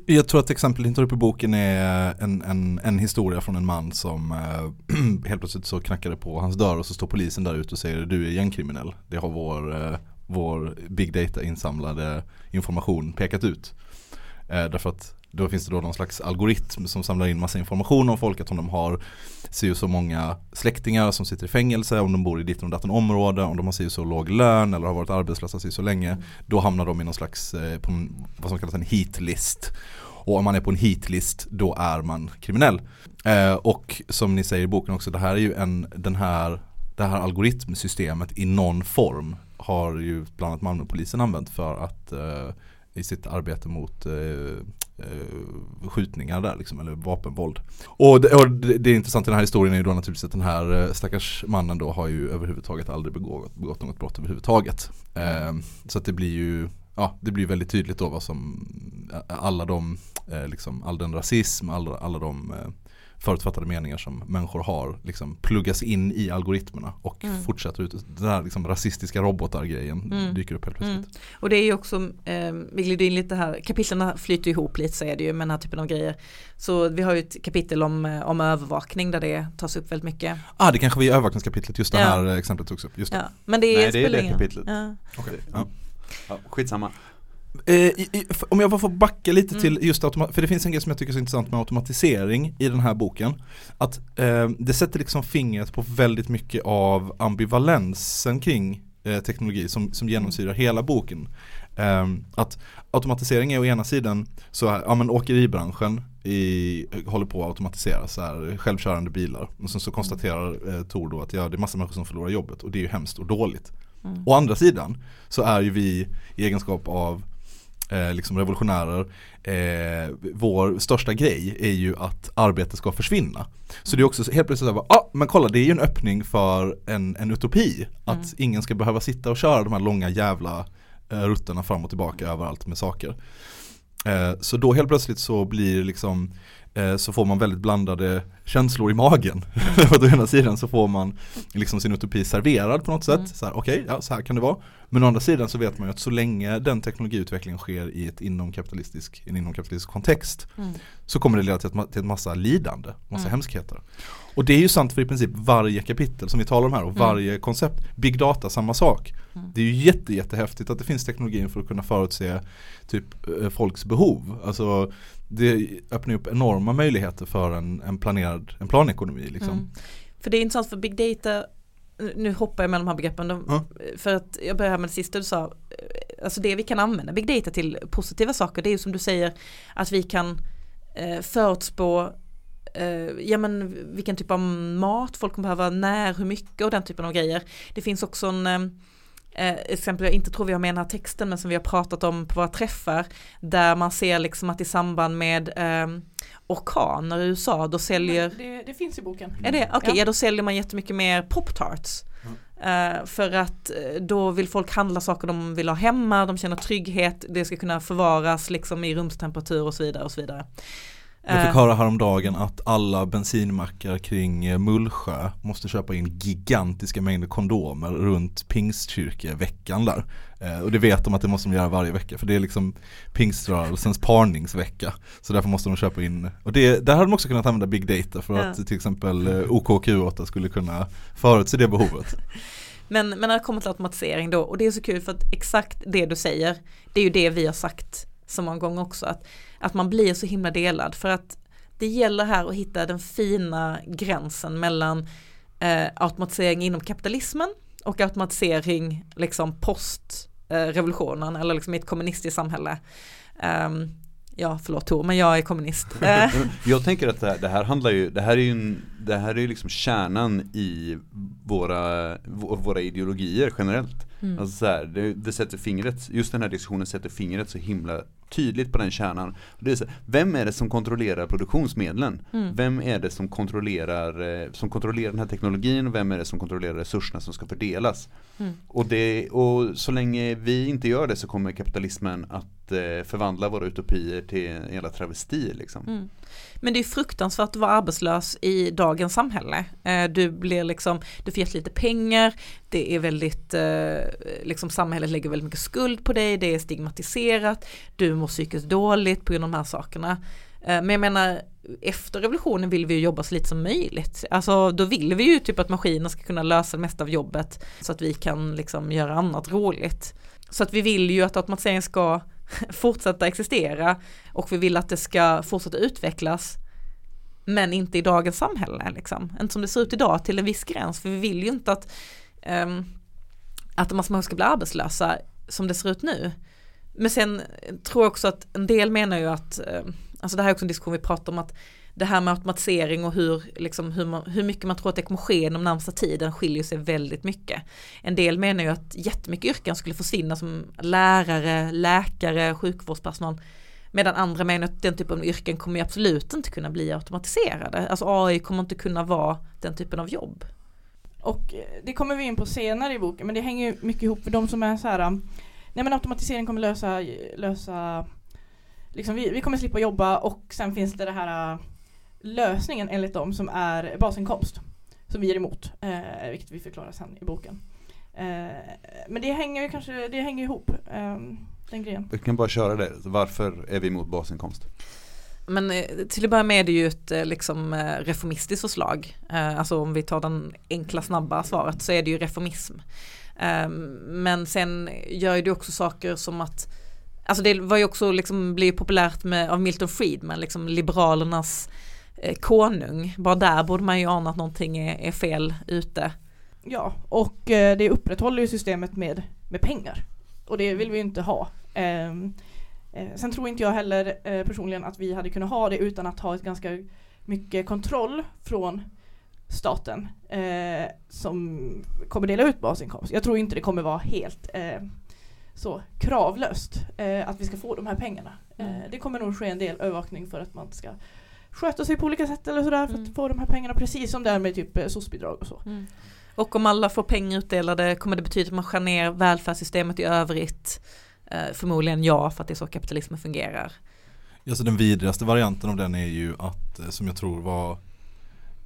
Jag tror att exempel ni tar upp i boken är en, en, en historia från en man som äh, helt plötsligt så knackar det på hans dörr och så står polisen där ute och säger du är gängkriminell. Det har vår, äh, vår big data insamlade information pekat ut. Äh, därför att då finns det då någon slags algoritm som samlar in massa information om folk att om de har si och så många släktingar som sitter i fängelse, om de bor i ditt och datten område, om de har si och så låg lön eller har varit arbetslösa si och så länge. Då hamnar de i någon slags, eh, på en, vad som kallas en heatlist. Och om man är på en heatlist då är man kriminell. Eh, och som ni säger i boken också, det här är ju en, den här, det här algoritmsystemet i någon form har ju bland annat Malmöpolisen använt för att eh, i sitt arbete mot eh, eh, skjutningar där liksom, eller vapenvåld. Och det, och det, det är i den här historien är ju då naturligtvis att den här eh, stackars mannen då har ju överhuvudtaget aldrig begått, begått något brott överhuvudtaget. Eh, så att det blir ju Ja, det blir väldigt tydligt då vad som eh, alla de, eh, liksom, all den rasism, alla, alla de eh, förutfattade meningar som människor har liksom pluggas in i algoritmerna och Mm. fortsätter ut. Den här liksom, rasistiska robotar-grejen Mm. dyker upp helt plötsligt. Mm. Och det är ju också, eh, vi glider in lite här, kapitlen flyter ihop lite så är det ju med den här typen av grejer. Så vi har ju ett kapitel om, eh, om övervakning där det tas upp väldigt mycket. Ah, det kanske var i övervakningskapitlet, just det Ja. här eh, exemplet togs upp. Just det. Ja, men det, Nej, det är det kapitlet. Ja. Okej. Ja. Ja, skitsamma. Eh, i, i, f- om jag bara får backa lite Mm. till just automa- för det finns en grej som jag tycker är så intressant med automatisering i den här boken. Att eh, det sätter liksom fingret på väldigt mycket av ambivalensen kring eh, teknologi som, som genomsyrar hela boken. Eh, att automatisering är å ena sidan så här, ja men åkeribranschen i, håller på att automatisera så här, självkörande bilar. Och sen så konstaterar eh, Tor då att ja, det är massa människor som förlorar jobbet och det är ju hemskt och dåligt. Mm. Å andra sidan så är ju vi i egenskap av eh, liksom revolutionärer eh, vår största grej är ju att arbete ska försvinna. Så det är också så- helt plötsligt så här, ah, men kolla det är ju en öppning för en, en utopi. Att Mm. ingen ska behöva sitta och köra de här långa jävla eh, rutterna fram och tillbaka överallt med saker. Eh, så då helt plötsligt så blir liksom så får man väldigt blandade känslor i magen. För att å ena sidan så får man liksom sin utopi serverad på något sätt. Mm. Så här, Okej, ja, så här kan det vara. Men å andra sidan så vet man ju att så länge den teknologiutvecklingen sker i ett inomkapitalistisk, en inomkapitalistisk kontext Mm. så kommer det leda till, ett, till en massa lidande, massa Mm. hemskheter. Och det är ju sant för i princip varje kapitel som vi talar om här och Mm. varje koncept. Big data, samma sak. Mm. Det är ju jätte, jättehäftigt att det finns teknologin för att kunna förutse typ eh, folks behov. Alltså det öppnar upp enorma möjligheter för en, en planerad, en planekonomi liksom. Mm. För det är intressant för big data, nu hoppar jag mellan de här begreppen, de, Ja. för att jag börjar med det sista du sa, alltså det vi kan använda big data till positiva saker, det är ju som du säger att vi kan eh, förutspå eh, ja men vilken typ av mat folk kommer behöva, när, hur mycket och den typen av grejer. Det finns också en eh, exempel jag inte tror vi har med den här texten men som vi har pratat om på våra träffar där man ser liksom att i samband med eh, orkaner i USA då säljer Det, det finns i boken. är det? Okej, ja. Ja. då säljer man jättemycket mer pop-tarts. Eh, för att eh, då vill folk handla saker de vill ha hemma, de känner trygghet, det ska kunna förvaras liksom i rumstemperatur och så vidare och så vidare. Jag fick Eh, höra häromdagen att alla bensinmackar kring eh, Mullsjö måste köpa in gigantiska mängder kondomer runt pingstkyrkeveckan där. Eh, och det vet de att det måste de göra varje vecka för det är liksom pingströrelsens parningsvecka. Så därför måste de köpa in, och det, där hade de också kunnat använda big data för Ja. att till exempel eh, OKQ8 skulle kunna förutse det behovet. Men, men när det kommer till automatisering då, och det är så kul för att exakt det du säger, det är ju det vi har sagt så många gånger också, att, att man blir så himla delad för att det gäller här att hitta den fina gränsen mellan eh, automatisering inom kapitalismen och automatisering liksom post eh, revolutionen eller liksom i ett kommunistiskt samhälle. Ehm, ja, förlåt Tor, men jag är kommunist. Eh, Jag tänker att det här, det här handlar ju, det här är ju en, det här är liksom kärnan i våra, vå- våra ideologier generellt. Mm. Alltså så här, det, det sätter fingret, just den här diskussionen sätter fingret så himla tydligt på den kärnan. Det är så, här, vem är det som kontrollerar produktionsmedlen? Mm. Vem är det som kontrollerar, eh, som kontrollerar den här teknologin och vem är det som kontrollerar resurserna som ska fördelas? Mm. Och, det, och så länge vi inte gör det så kommer kapitalismen att eh, förvandla våra utopier till en jävla travesti liksom. Mm. Men det är fruktansvärt att vara arbetslös i dagens samhälle. Eh, Du blir liksom, du får jättelite pengar, det är väldigt, eh, liksom samhället lägger väldigt mycket skuld på dig, det är stigmatiserat, du mår psykiskt dåligt på grund av de här sakerna. Eh, Men jag menar, efter revolutionen vill vi ju jobba så lite som möjligt. Alltså då vill vi ju typ att maskiner ska kunna lösa det mesta av jobbet så att vi kan liksom göra annat roligt. Så att vi vill ju att automatiseringen ska fortsätta existera och vi vill att det ska fortsätta utvecklas men inte i dagens samhälle liksom. Inte som det ser ut idag till en viss gräns för vi vill ju inte att um, att en massa människor ska bli arbetslösa som det ser ut nu. Men sen tror jag också att en del menar ju att, ehm, alltså det här är också en diskussion vi pratar om att det här med automatisering och hur, liksom, hur, man, hur mycket man tror att det kommer ske inom närmsta tiden skiljer sig väldigt mycket. En del menar ju att jättemycket yrken skulle försvinna som lärare, läkare, sjukvårdspersonal. Medan andra menar att den typen av yrken kommer ju absolut inte kunna bli automatiserade. Alltså AI kommer inte kunna vara den typen av jobb. Och eh, det kommer vi in på senare i boken men det hänger ju mycket ihop för de som är så här. Um, nej men automatisering kommer lösa, lösa liksom vi, vi kommer slippa jobba och sen finns det det här uh, lösningen enligt dem som är basinkomst. Som vi är emot, eh, vilket vi förklarar sen i boken. Eh, men det hänger ju kanske, det hänger ihop, eh, den grejen. Jag kan bara köra det, varför är vi emot basinkomst? Men eh, till att börja med är det ju ett eh, liksom eh, reformistiskt förslag. Eh, Alltså om vi tar den enkla snabba svaret så är det ju reformism. Eh, Men sen gör ju det också saker som att Alltså det var ju också liksom blev populärt med, av Milton Friedman, liksom liberalernas eh, konung. Bara där borde man ju ana att någonting är, är fel ute. Ja, och eh, det upprätthåller ju systemet med, med pengar. Och det vill vi ju inte ha. Ehm, eh, sen tror inte jag heller eh, personligen att vi hade kunnat ha det utan att ha ett ganska mycket kontroll från staten eh, som kommer dela ut basinkomst. Jag tror inte det kommer vara helt eh, så kravlöst eh, att vi ska få de här pengarna. Mm. Eh, det kommer nog ske en del övervakning för att man ska sköta sig på olika sätt eller sådär för Mm. att få de här pengarna precis som det är med typ eh, SOS-bidrag och så. Och om alla får pengar utdelade kommer det betyda att man skär ner välfärdssystemet i övrigt? Eh, Förmodligen ja, för att det är så kapitalismen fungerar. Ja, så den vidrigaste varianten av den är ju att, eh, som jag tror var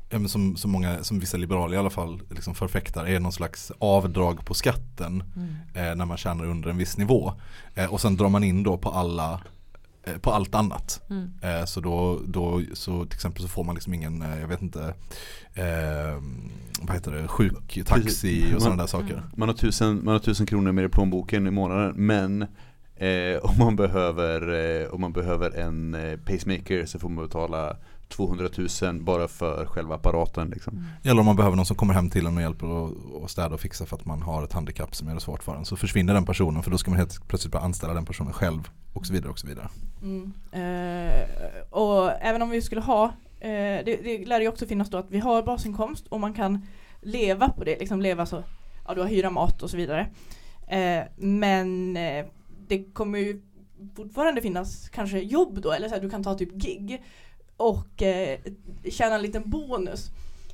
ja, men som, som, många, som vissa liberaler i alla fall liksom förfäktar är någon slags avdrag på skatten Mm. eh, när man tjänar under en viss nivå. Eh, och sen drar man in då på alla på allt annat. Mm. Eh, så då, då så till exempel så får man liksom ingen, eh, jag vet inte, eh, vad heter det, sjuktaxi och sådana där saker. Man har tusen, man har tusen kronor mer i plånboken i månaden men eh, om, man behöver, eh, om man behöver en eh, pacemaker så får man betala 200 000 bara för själva apparaten liksom. Eller om man behöver någon som kommer hem till en och hjälper att att städa och fixa för att man har ett handikapp som gör det svårt för en. Så försvinner den personen för då ska man helt plötsligt börja anställa den personen själv och så vidare och så vidare. Mm. Eh, och även om vi skulle ha, eh, det, det lär ju också finnas då att vi har basinkomst och man kan leva på det, liksom leva så, ja du har hyra, mat och så vidare. Eh, men eh, det kommer ju fortfarande finnas kanske jobb då, eller så här, du kan ta typ gig och eh, tjäna en liten bonus.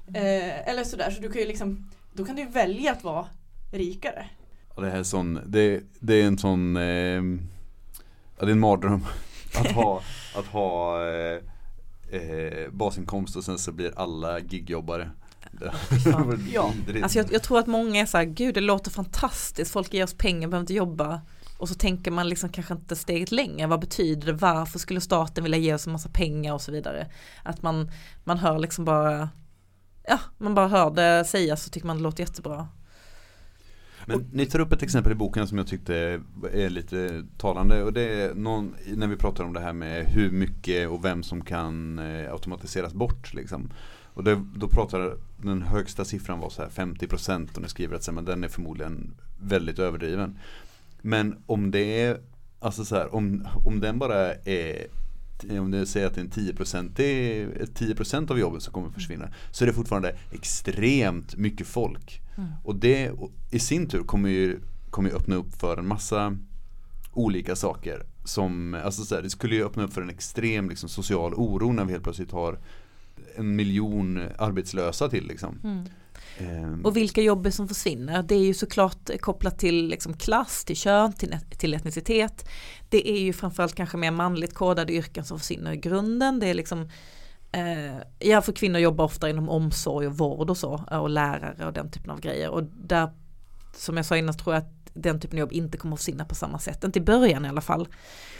Eh, eller sådär, så du kan ju liksom, då kan du välja att vara rikare. Det här är sån, det, det är en sån, eh, ja det är en mardröm att ha, att ha eh, eh, basinkomst och sen så blir alla gigjobbare. Ja. Alltså jag, jag tror att många är så här, gud det låter fantastiskt, folk ger oss pengar, behöver inte jobba. Och så tänker man liksom kanske inte steget längre, vad betyder det, varför skulle staten vilja ge oss en massa pengar och så vidare. Att man, man hör liksom bara, ja man bara hör det sägas så tycker man det låter jättebra. Men ni tar upp ett exempel i boken som jag tyckte är lite talande och det är någon, när vi pratar om det här med hur mycket och vem som kan eh, automatiseras bort liksom. Och det, då pratar den högsta siffran var så här 50% och ni skriver att men den är förmodligen väldigt överdriven. Men om det är, alltså så här, om, om den bara är om det säger att det är en 10% det är 10% av jobbet som kommer försvinna så är det fortfarande extremt mycket folk. Och det i sin tur kommer ju, kommer ju öppna upp för en massa olika saker. Som, alltså så här, det skulle ju öppna upp för en extrem liksom, social oro när vi helt plötsligt har en miljon arbetslösa till liksom. Ehm, Ehm. Och vilka jobb är som försvinner? Det är ju såklart kopplat till liksom klass, till kön, till, till etnicitet. Det är ju framförallt kanske mer manligt kodade yrken som försvinner i grunden. Det är liksom eh, Ja, för kvinnor jobbar ofta inom omsorg och vård och så. Och lärare och den typen av grejer. Och där, som jag sa innan, tror jag att den typen av jobb inte kommer att försvinna på samma sätt. Inte i början i alla fall.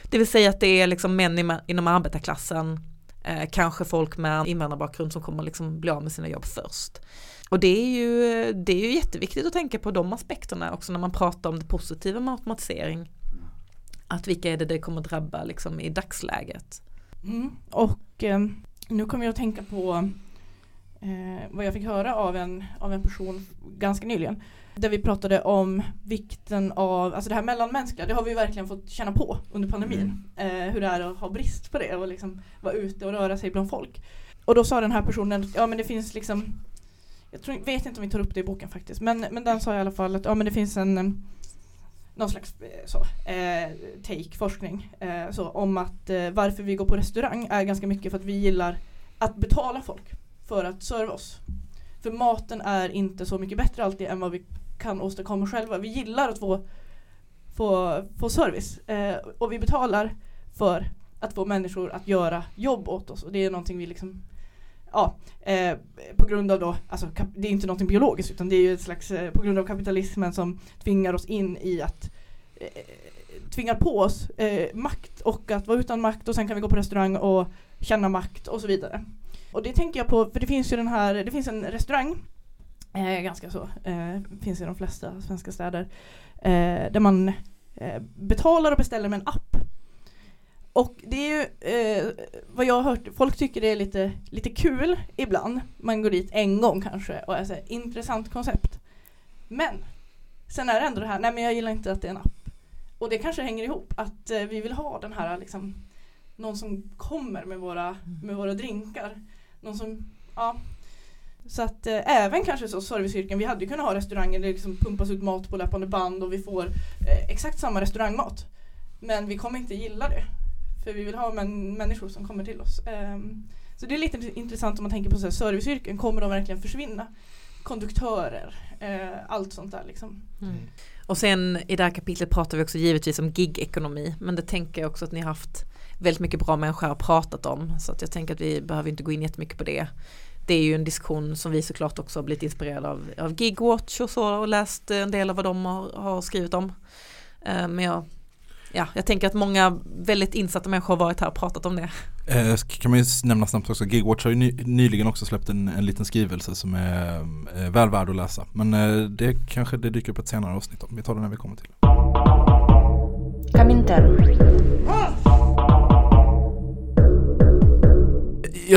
Det vill säga att det är liksom män inom arbetarklassen. Eh, kanske folk med invandrarbakgrund som kommer liksom bli av med sina jobb först. Och det är, ju, det är ju jätteviktigt att tänka på de aspekterna också när man pratar om det positiva med automatisering. Att vilka är det det kommer drabba liksom i dagsläget. Mm. Och eh, nu kommer jag att tänka på eh, vad jag fick höra av en, av en person ganska nyligen. Där vi pratade om vikten av, alltså det här mellanmänskliga, det har vi verkligen fått känna på under pandemin. Eh, hur det är att ha brist på det och liksom vara ute och röra sig bland folk. Och då sa den här personen, ja men det finns liksom jag tror, vet inte om vi tar upp det i boken faktiskt, men, men den sa i alla fall att ja, men det finns en eh, någon slags eh, så, eh, take, forskning eh, så, om att eh, varför vi går på restaurang är ganska mycket för att vi gillar att betala folk för att serva oss. För maten är inte så mycket bättre alltid än vad vi kan åstadkomma själva. Vi gillar att få, få, få service eh, och vi betalar för att få människor att göra jobb åt oss och det är någonting vi liksom Ja, eh, på grund av då, alltså det är inte någonting biologiskt utan det är ju ett slags, eh, på grund av kapitalismen som tvingar oss in i att eh, tvingar på oss eh, makt och att vara utan makt och sen kan vi gå på restaurang och känna makt och så vidare. Och det tänker jag på, för det finns ju den här, det finns en restaurang eh, ganska så, eh, finns i de flesta svenska städer eh, där man eh, betalar och beställer med en app. Och det är ju eh, vad jag har hört, folk tycker det är lite, lite kul ibland. Man går dit en gång kanske och är så här, intressant koncept. Men sen är det ändå det här, nej men jag gillar inte att det är en app. Och det kanske hänger ihop att eh, vi vill ha den här liksom någon som kommer med våra, med våra drinkar. Någon som, ja. Så att eh, även kanske så serviceyrken, vi hade ju kunnat ha restauranger där det liksom pumpas ut mat på löpande band och vi får eh, exakt samma restaurangmat. Men vi kommer inte gilla det. För vi vill ha män, människor som kommer till oss. Ehm, så det är lite intressant om man tänker på så här, serviceyrken, kommer de verkligen försvinna? Konduktörer, eh, allt sånt där liksom. Och sen i det här kapitlet pratar vi också givetvis om gig-ekonomi. Men det tänker jag också att ni har haft väldigt mycket bra människor har pratat om. Så att jag tänker att vi behöver inte gå in jättemycket på det. Det är ju en diskussion som vi såklart också har blivit inspirerade av, av Gigwatch och så och läst en del av vad de har, har skrivit om. Eh, Men jag, ja, jag tänker att många väldigt insatta människor har varit här och pratat om det. Eh, kan man ju nämna snabbt också, Gigwatch har ju ny, nyligen också släppt en, en liten skrivelse som är eh, väl värd att läsa. Men eh, det kanske det dyker upp ett senare avsnitt om. Vi tar det när vi kommer till. Comintern.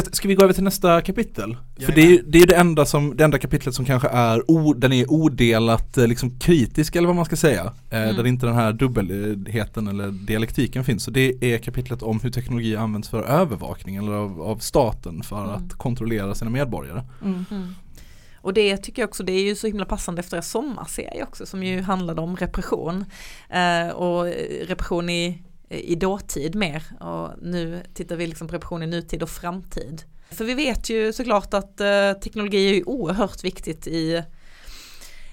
Ska vi gå över till nästa kapitel? För Jajamän. det är det, är ju det enda som, det enda kapitlet som kanske är, o, den är odelat eh, liksom kritisk eller vad man ska säga. Eh, Mm. Där inte den här dubbelheten eller dialektiken finns. Så det är kapitlet om hur teknologi används för övervakning eller av, av staten för Mm. att kontrollera sina medborgare. Mm. Och det tycker jag också, det är ju så himla passande efter en sommarserie också som ju handlade om repression. Eh, och repression i, Eh, i dåtid mer. Och nu tittar vi liksom på repression i nutid och framtid. För vi vet ju såklart att eh, teknologi är ju oerhört viktigt i,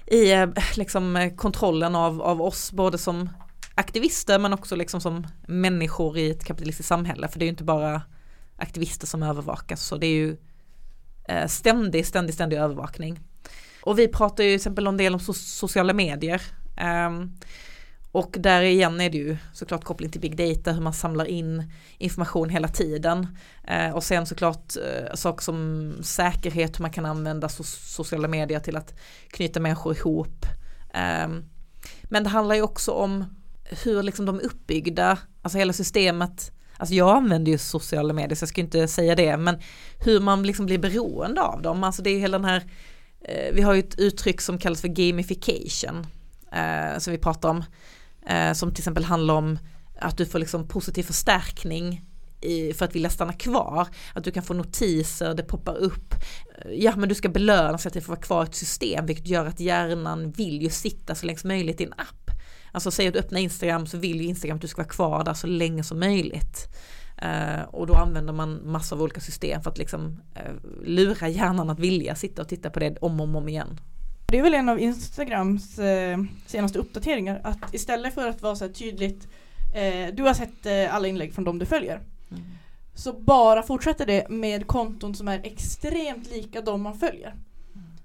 i eh, liksom kontrollen av, av oss både som aktivister men också liksom som människor i ett kapitalistiskt samhälle. För det är ju inte bara aktivister som övervakas så det är ju eh, ständig, ständig, ständig övervakning. Och vi pratar ju till exempel en del om so- sociala medier. Ehm, och där igen är det ju såklart koppling till big data, hur man samlar in information hela tiden. Eh, och sen såklart eh, saker som säkerhet, hur man kan använda so- sociala medier till att knyta människor ihop. Eh, men det handlar ju också om hur liksom de är uppbyggda, alltså hela systemet. Alltså jag använder ju sociala medier så jag ska inte säga det, men hur man liksom blir beroende av dem. Alltså det är ju hela den här, eh, vi har ju ett uttryck som kallas för gamification, eh, som vi pratar om, eh, som till exempel handlar om att du får liksom positiv förstärkning i, för att vilja stanna kvar, att du kan få notiser, det poppar upp, eh, ja men du ska belönas att du får vara kvar i ett system, vilket gör att hjärnan vill ju sitta så länge som möjligt i en app. Alltså säg att du öppnar Instagram så vill ju Instagram att du ska vara kvar där så länge som möjligt. Uh, och då använder man massor av olika system för att liksom uh, lura hjärnan att vilja sitta och titta på det om och om igen. Det är väl en av Instagrams eh, senaste uppdateringar att istället för att vara så här tydligt eh, du har sett eh, alla inlägg från dem du följer så bara fortsätter det med konton som är extremt lika de man följer.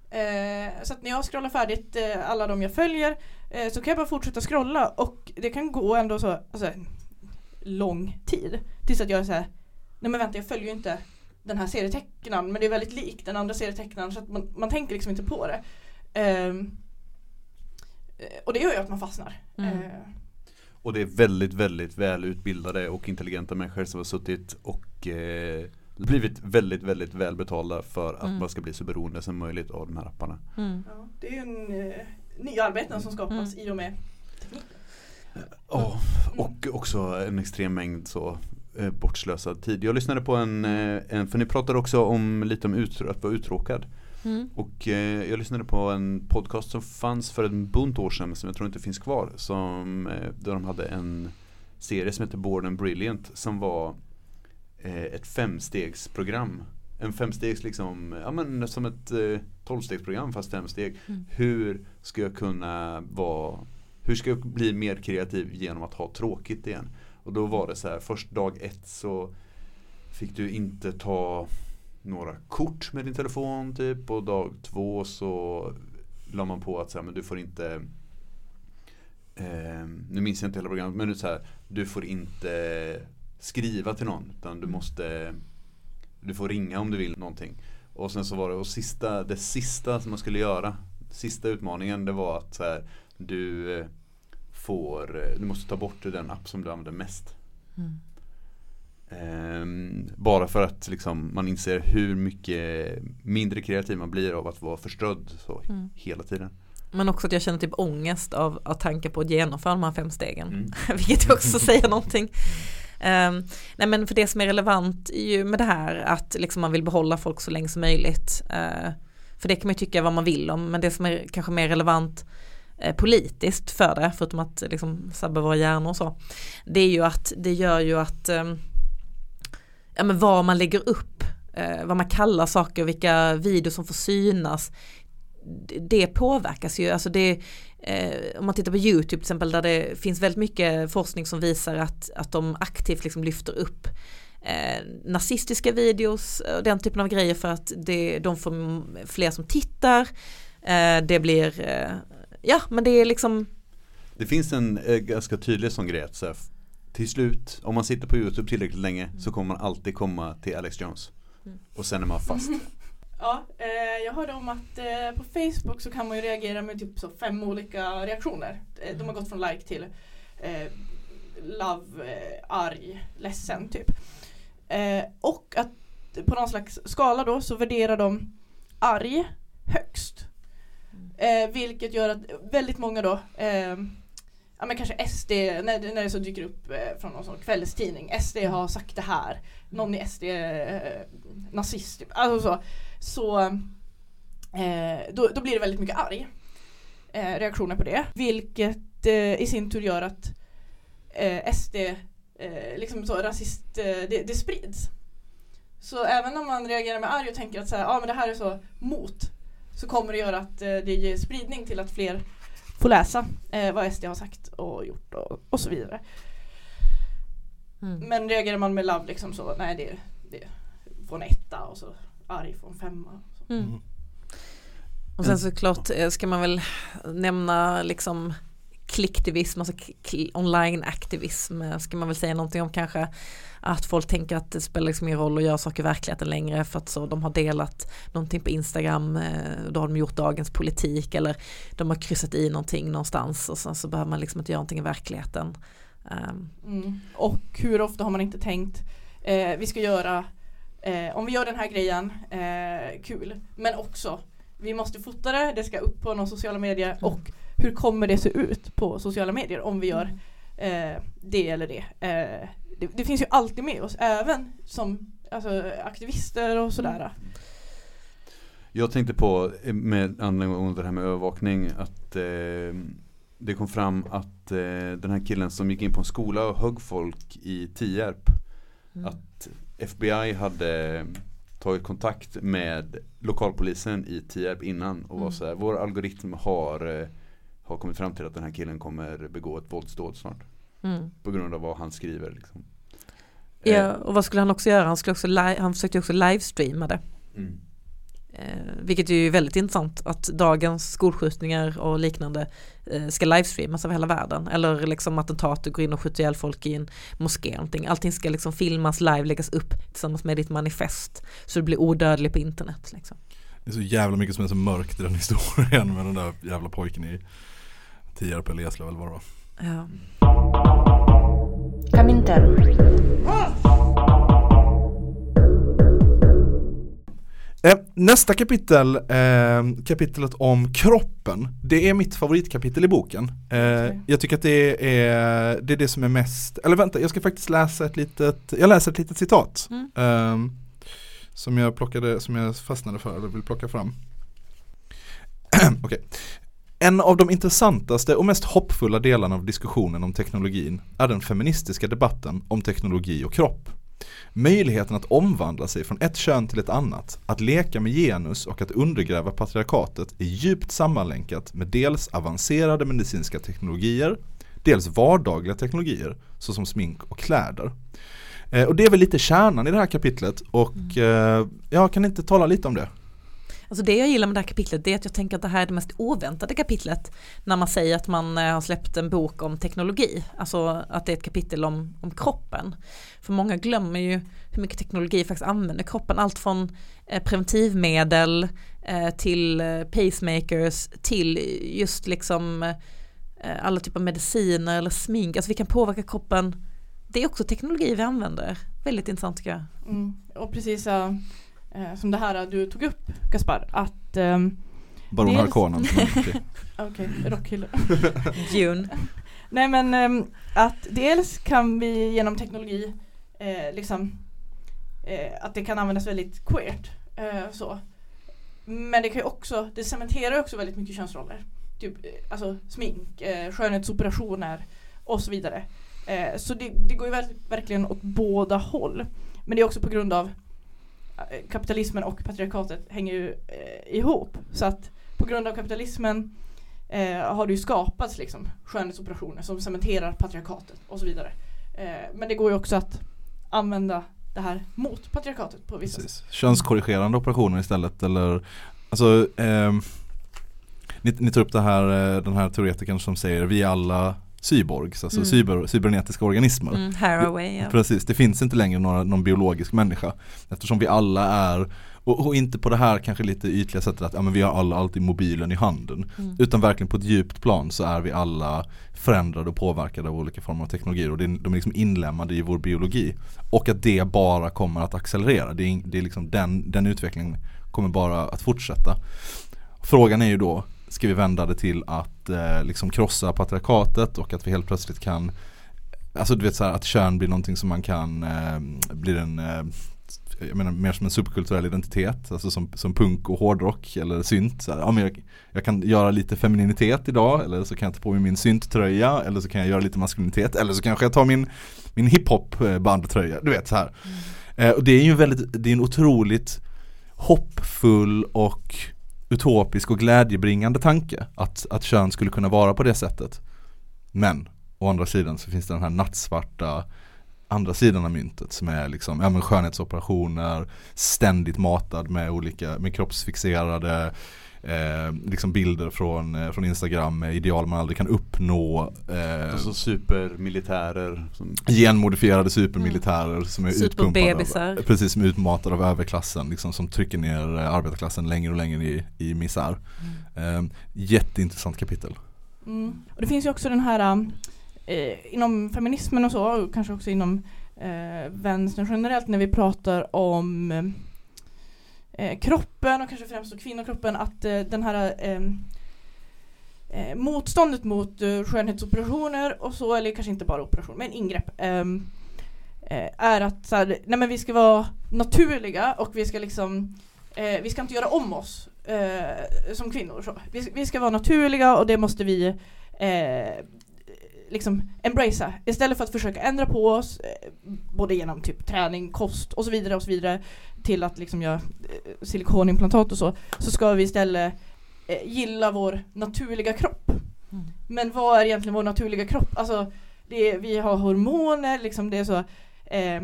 Eh, så att när jag scrollar färdigt eh, alla de jag följer eh, så kan jag bara fortsätta scrolla och det kan gå ändå så alltså, lång tid tills att jag är så här nej men vänta jag följer ju inte den här serietecknaren men det är väldigt likt den andra serietecknaren så att man, man tänker liksom inte på det. Ehm, eh, och det gör ju att man fastnar. Mm. Eh, Och det är väldigt, väldigt välutbildade och intelligenta människor som har suttit och eh, blivit väldigt, väldigt välbetalda för att Mm. man ska bli så beroende som möjligt av de här apparna. Mm. ja, det är ju en, eh, nya arbeten som skapas i och med teknik. Ja, och också en extrem mängd så eh, bortslösad tid. Jag lyssnade på en, eh, en för ni pratade också om lite om ut, att vara uttråkad. Mm. Och eh, jag lyssnade på en podcast som fanns för en bunt år sedan som jag tror inte finns kvar. Som, eh, där de hade en serie som heter Born and Brilliant som var eh, ett femstegsprogram. En femstegs liksom, ja men som ett eh, tolvstegsprogram fast fem steg. Mm. Hur ska jag kunna vara, hur ska jag bli mer kreativ genom att ha tråkigt igen? Och då var det så här, först dag ett så fick du inte ta några kort med din telefon typ och dag två så la man på att så här, men du får inte eh, nu minns jag inte hela programmet men så här, du får inte skriva till någon utan du måste du får ringa om du vill någonting och sen så var det och sista, det sista som man skulle göra sista utmaningen det var att så här, du eh, får, eh, du måste ta bort den app som du använder mest Mm. Ehm, bara för att liksom, man inser hur mycket mindre kreativ man blir av att vara förströdd så Mm. hela tiden. Men också att jag känner typ ångest av, av tanke på att genomföra de här fem stegen. Mm. Vilket också säger någonting. Ehm, nej men för det som är relevant är ju med det här att liksom man vill behålla folk så länge som möjligt. Eh, för det kan man ju tycka vad man vill om men det som är kanske mer relevant eh, politiskt för det, förutom att liksom sabba våra hjärnor och så. Det är ju att det gör ju att ehm, ja, men vad man lägger upp, eh, vad man kallar saker, vilka videos som får synas. det påverkas ju, alltså det eh, om man tittar på YouTube till exempel där det finns väldigt mycket forskning som visar att, att de aktivt liksom lyfter upp eh, nazistiska videos och den typen av grejer för att det, de får fler som tittar. Eh, det blir, eh, ja men det är liksom, Det finns en eh, ganska tydlig sån grej att så här, till slut, om man sitter på YouTube tillräckligt länge så kommer man alltid komma till Alex Jones. Mm. Och sen är man fast. Ja, eh, jag hörde om att eh, på Facebook så kan man ju reagera med typ så fem olika reaktioner. Eh, de har gått från like till eh, love, eh, arg, ledsen typ. Eh, och att på någon slags skala då så värderar de arg högst. Eh, vilket gör att väldigt många då eh, Ja men kanske SD, när det, när det så dyker upp eh, från någon sån kvällstidning. SD har sagt det här. Någon i SD eh, nazist. Typ. Alltså så så eh, då, då blir det väldigt mycket arg eh, reaktioner på det. Vilket eh, i sin tur gör att eh, SD, eh, liksom så rasist, eh, det, det sprids. Så även om man reagerar med arg och tänker att så här, ah, men det här är så mot så kommer det göra att eh, det ger spridning till att fler får läsa eh, vad SD har sagt och gjort och, och så vidare. mm. Men reagerar man med love liksom så, nej det, det får en etta och så arg får en femma. Så. Mm. Mm. Och sen såklart eh, ska man väl nämna liksom klicktivism, alltså online-aktivism, eh, ska man väl säga någonting om kanske att folk tänker att det spelar liksom ingen roll att göra saker i verkligheten längre för att så de har delat någonting på Instagram, eh, då har de gjort dagens politik eller de har kryssat i någonting någonstans och sen så behöver man liksom inte göra någonting i verkligheten. Ehm, Mm. Och hur ofta har man inte tänkt eh, vi ska göra eh, om vi gör den här grejen eh, kul men också vi måste fota det, det ska upp på några sociala medier Mm. och hur kommer det se ut på sociala medier om vi gör Mm. eh, det eller det. Det. Det finns ju alltid med oss även som alltså, aktivister och sådär. Jag tänkte på eh, med angående det här med övervakning att eh, det kom fram att eh, den här killen som gick in på en skola och högg folk i Tierp mm. att FBI hade tagit kontakt med lokalpolisen i Tierp innan och var Mm. så här, vår algoritm har, eh, har kommit fram till att den här killen kommer begå ett våldsdåd snart. Mm. På grund av vad han skriver liksom. Eh, Ja, och vad skulle han också göra? Han, skulle också han försökte också livestreama det. Mm. Eh, vilket är ju väldigt intressant att dagens skolskjutningar och liknande eh, ska livestreamas över hela världen. Eller liksom attentat och går in och skjuter ihjäl folk i en moské. Någonting. Allting ska liksom filmas live, läggas upp tillsammans med ditt manifest. Så du blir odödlig på internet. Liksom. Det är så jävla mycket som är så mörkt i den historien med den där jävla pojken i Tierp eller Eslöv eller vad det var. Ja. Comintern. Eh, nästa kapitel, eh, kapitlet om kroppen, det är mitt favoritkapitel i boken. Eh. Jag tycker att det är, det är det som är mest, eller vänta jag ska faktiskt läsa ett litet, jag läser ett litet citat. Mm. Eh, som jag plockade, som jag fastnade för, eller vill plocka fram. Okej. En av de intressantaste och mest hoppfulla delarna av diskussionen om teknologin är den feministiska debatten om teknologi och kropp. Möjligheten att omvandla sig från ett kön till ett annat, att leka med genus och att undergräva patriarkatet är djupt sammanlänkat med dels avancerade medicinska teknologier, dels vardagliga teknologier såsom smink och kläder. Eh, och det är väl lite kärnan i det här kapitlet och eh, jag kan inte tala lite om det. Alltså det jag gillar med det här kapitlet det är att jag tänker att det här är det mest oväntade kapitlet när man säger att man eh, har släppt en bok om teknologi. Alltså att det är ett kapitel om, om kroppen. För många glömmer ju hur mycket teknologi faktiskt använder kroppen. Allt från eh, preventivmedel eh, till pacemakers till just liksom alla typer av mediciner eller smink. Alltså vi kan påverka kroppen. Det är också teknologi vi använder. Väldigt intressant tycker jag. Mm. Och precis äh, äh, som det här du tog upp Gaspar, att ähm, Baron Dels- Harkonnen. okej. Rockhylla. June. Nej men ähm, att dels kan vi genom teknologi eh, liksom eh, att det kan användas väldigt queert. Eh, så. Men det kan ju också, det cementerar ju också väldigt mycket könsroller. Typ, eh, alltså smink, eh, skönhetsoperationer och så vidare. Eh, så det, det går ju verkligen åt båda håll. Men det är också på grund av eh, Eh, kapitalismen och patriarkatet hänger ju eh, ihop. Så att på grund av kapitalismen eh, har det ju skapats liksom skönhetsoperationer som cementerar patriarkatet och så vidare. Eh, men det går ju också att använda det här mot patriarkatet på vissa sätt. Könskorrigerande operationer istället eller Alltså ehm, ni, ni tar upp det här, eh, den här teoretikern som säger vi alla cyborgs, alltså Mm. cyber, cybernetiska organismer. Mm, Haraway, ja. Precis, det finns inte längre några, någon biologisk människa Eftersom vi alla är och, och inte på det här kanske lite ytliga sättet att ja, men vi har alla alltid mobilen i handen Mm. Utan verkligen på ett djupt plan så är vi alla förändrade och påverkade av olika former av teknologier och det de är liksom inlämnade i vår biologi Och att det bara kommer att accelerera, det är, det är liksom den, den utvecklingen kommer bara att fortsätta Frågan är ju då, ska vi vända det till att eh, liksom krossa patriarkatet och att vi helt plötsligt kan Alltså du vet så här, att kön blir någonting som man kan, eh, blir en eh, jag menar mer som en subkulturell identitet, alltså som, som punk och hårdrock eller synt. Så här, ja, men jag, jag kan göra lite femininitet idag eller så kan jag ta på mig min synttröja eller så kan jag göra lite maskulinitet eller så kanske jag tar min, min hiphop eh, bandtröja, du vet så här. Eh, och det är ju väldigt, det är en otroligt hoppfull och utopisk och glädjebringande tanke att, att kön skulle kunna vara på det sättet. Men å andra sidan så finns det den här nattsvarta andra sidan av myntet som är liksom, ja men skönhetsoperationer, ständigt matad med olika, med kroppsfixerade eh, liksom bilder från, eh, från Instagram med ideal man aldrig kan uppnå. Eh, Alltså supermilitärer som genmodifierade supermilitärer som är utpumpade av, precis som är utmatade av överklassen liksom, som trycker ner eh, arbetarklassen längre och längre i, i misär. Eh, jätteintressant kapitel. Mm. Och det finns ju också den här eh, inom feminismen och så, och kanske också inom eh, vänstern generellt när vi pratar om eh, kroppen och kanske främst då kvinnokroppen att eh, den här eh, eh, motståndet mot eh, skönhetsoperationer och så, eller kanske inte bara operationer, men ingrepp ehm, eh, är att så här, nej men vi ska vara naturliga och vi ska liksom eh, vi ska inte göra om oss eh, som kvinnor. Så. Vi, vi ska vara naturliga och det måste vi eh, liksom embracea istället för att försöka ändra på oss eh, både genom typ träning, kost och så vidare och så vidare till att liksom göra eh, silikonimplantat och så så ska vi istället eh, gilla vår naturliga kropp. Mm. Men vad är egentligen vår naturliga kropp? Alltså är, vi har hormoner, liksom det är så eh,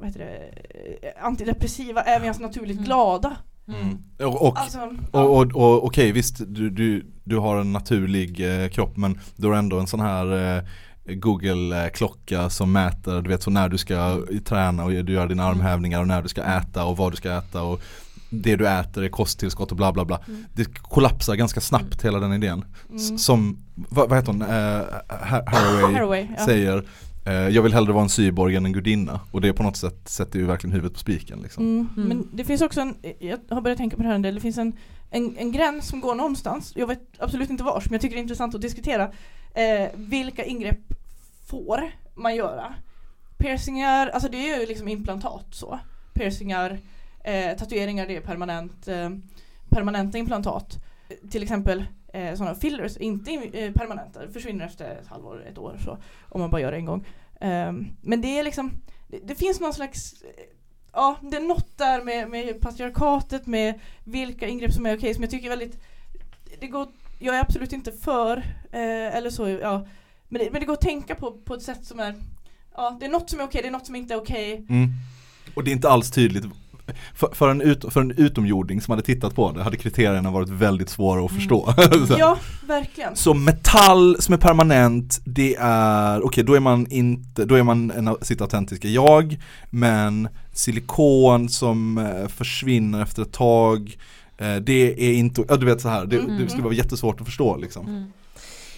vad heter det, antidepressiva, är vi ens naturligt Mm. glada? Mm. Och, och, Alltså, och, och, och okej visst, du, du, du har en naturlig eh, kropp men du har ändå en sån här eh, Google-klocka som mäter, du vet så när du ska träna och du gör dina armhävningar och när du ska äta och vad du ska äta och det du äter är kosttillskott och bla bla bla. Mm. Det kollapsar ganska snabbt hela den idén. Mm. Som, vad, vad heter hon, eh, Har- Haraway Haraway, ja. säger Jag vill hellre vara en cyborg än en gudinna och det på något sätt sätter ju verkligen huvudet på spiken liksom. Mm. Mm. Men det finns också en, jag har börjat tänka på det här en del, det finns en, en, en gräns som går någonstans, jag vet absolut inte vars, men jag tycker det är intressant att diskutera eh, vilka ingrepp får man göra? Piercingar, alltså det är ju liksom implantat så. Piercingar, eh, tatueringar det är permanent, eh, permanenta implantat. Till exempel eh, sådana fillers, inte eh, permanenta, försvinner efter ett halvår, ett år så. Om man bara gör det en gång. Um, men det är liksom, det, det finns någon slags eh, Ja, det är något där med, med patriarkatet, med vilka ingrepp som är okej som jag tycker är väldigt det går, Jag är absolut inte för, eh, eller så, ja men det, men det går att tänka på, på ett sätt som är Ja, det är något som är okej, det är något som inte är okej Mm. Och det är inte alls tydligt för, för, en ut, för en utomjording som hade tittat på det hade kriterierna varit väldigt svåra att förstå. Så. Ja, verkligen Så metall som är permanent, det är, okej då är man inte, då är man en, sitt autentiska jag, men silikon som eh, försvinner efter ett tag, eh, det är inte, ja du vet så här, det, Mm. det skulle vara jättesvårt att förstå liksom. Mm.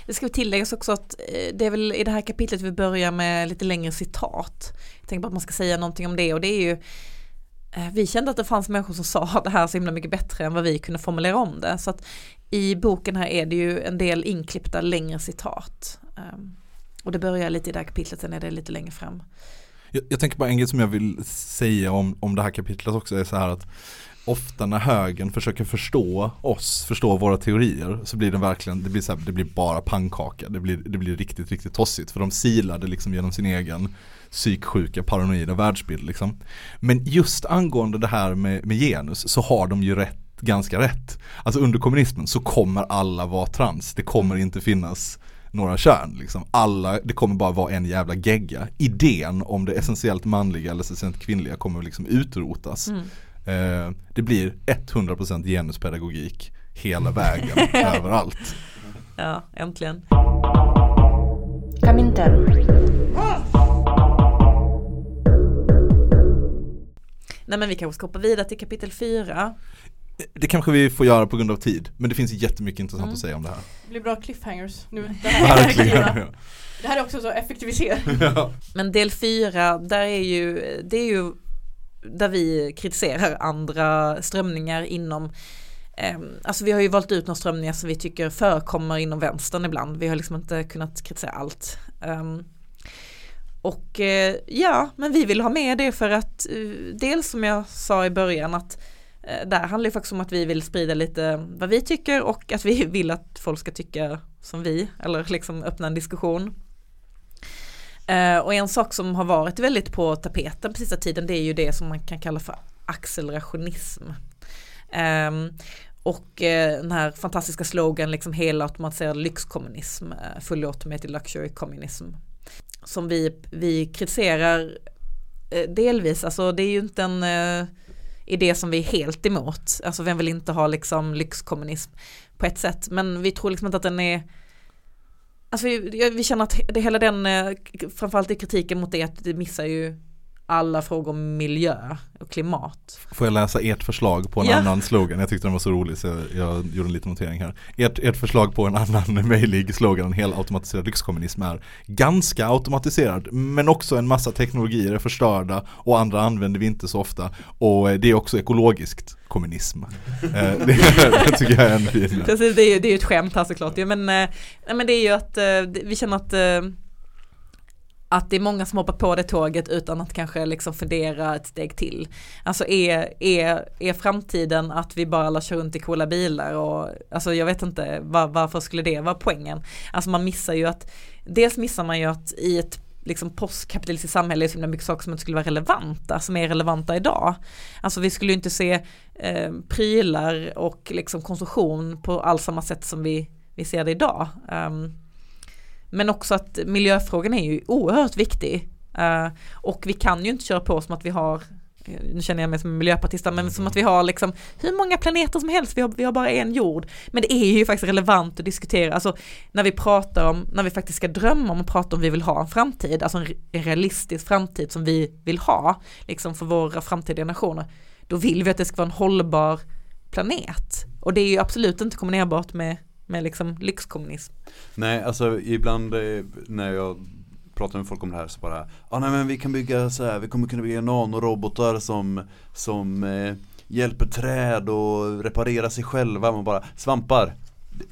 Det ska tilläggas också att eh, det är väl i det här kapitlet vi börjar med lite längre citat. Jag tänker bara att man ska säga någonting om det och det är ju Eh, vi kände att det fanns människor som sa det här så himla mycket bättre än vad vi kunde formulera om det. Så att i boken här är det ju en del inklippta längre citat. Ehm, och det börjar lite i det här kapitlet, sen är det lite längre fram. Jag, jag tänker bara en grej som jag vill säga om, om det här kapitlet också är så här att Ofta när högern försöker förstå oss, förstå våra teorier så blir det verkligen, det blir, så här, det blir bara pannkaka, det blir, det blir riktigt, riktigt tossigt för de silar det liksom genom sin egen psyksjuka, paranoida världsbild. Liksom. Men just angående det här med, med genus så har de ju rätt ganska rätt. Alltså under kommunismen så kommer alla vara trans. Det kommer inte finnas några kön. Liksom. Alla, det kommer bara vara en jävla gegga. Idén om det essentiellt manliga eller essentiellt kvinnliga kommer liksom utrotas. Mm. Eh, det blir 100% genuspedagogik hela vägen överallt. Ja, äntligen. Come Nej men vi kanske ska hoppa vidare till kapitel 4. Det kanske vi får göra på grund av tid, men det finns jättemycket intressant Mm. att säga om det här. Det blir bra cliffhangers nu. Det här, Verkligen. det här är också så effektivisering. Ja. Men del 4, där är ju, det är ju där vi kritiserar andra strömningar inom eh, Alltså vi har ju valt ut några strömningar som vi tycker förekommer inom vänstern ibland. Vi har liksom inte kunnat kritisera allt. Och eh, ja, men vi vill ha med det för att eh, dels som jag sa i början att eh, handlar ju faktiskt om att vi vill sprida lite vad vi tycker och att vi vill att folk ska tycka som vi eller liksom öppna en diskussion. Eh, och en sak som har varit väldigt på tapeten på sista tiden det är ju det som man kan kalla för accelerationism. Ehm, och eh, den här fantastiska slogan liksom helautomatiserad lyxkommunism, eh, uh, fully automated luxury communism. Som vi, vi kritiserar eh, delvis, alltså det är ju inte en eh, idé som vi är helt emot. Alltså vem vill inte ha liksom lyxkommunism på ett sätt. Men vi tror liksom inte att den är Alltså vi, vi känner att det, hela den, eh, framförallt i kritiken mot det, att det missar ju alla frågor om miljö och klimat. Får jag läsa ert förslag på en Ja. annan slogan? Jag tyckte den var så rolig så jag, jag gjorde en liten notering här. Ert, ert förslag på en annan möjlig slogan, en hel automatiserad lyxkommunism är ganska automatiserad men också en massa teknologier är förstörda och andra använder vi inte så ofta och eh, det är också ekologiskt kommunism. Eh, det, det tycker jag är en fin. Precis, det är ju ett skämt här såklart men, eh, men det är ju att vi känner att att det är många som hoppar på det tåget utan att kanske liksom fundera ett steg till. Alltså är, är, är framtiden att vi bara alla kör runt i coola bilar och alltså jag vet inte var, varför skulle det vara poängen? Alltså man missar ju att dels missar man ju att i ett liksom postkapitalistiskt samhälle är det så himla mycket saker som inte skulle vara relevanta, som är relevanta idag. Alltså vi skulle ju inte se eh, prylar och liksom konsumtion på alls samma sätt som vi, vi ser det idag. Um, men också att miljöfrågan är ju oerhört viktig. Eh, och vi kan ju inte köra på som att vi har, eh, nu känner jag mig som en miljöpartist, men som att vi har liksom hur många planeter som helst, vi har, vi har bara en jord. Men det är ju faktiskt relevant att diskutera, alltså när vi pratar om, när vi faktiskt ska drömma om och prata om vi vill ha en framtid, alltså en realistisk framtid som vi vill ha, liksom för våra framtida generationer, då vill vi att det ska vara en hållbar planet. Och det är ju absolut inte kombinerbart med, med liksom lyxkommunism. Nej, alltså ibland eh, när jag pratar med folk om det här så bara ah, nej men vi kan bygga så här, vi kommer kunna bygga nanorobotar som, som eh, hjälper träd och reparera sig själva. Man bara, svampar,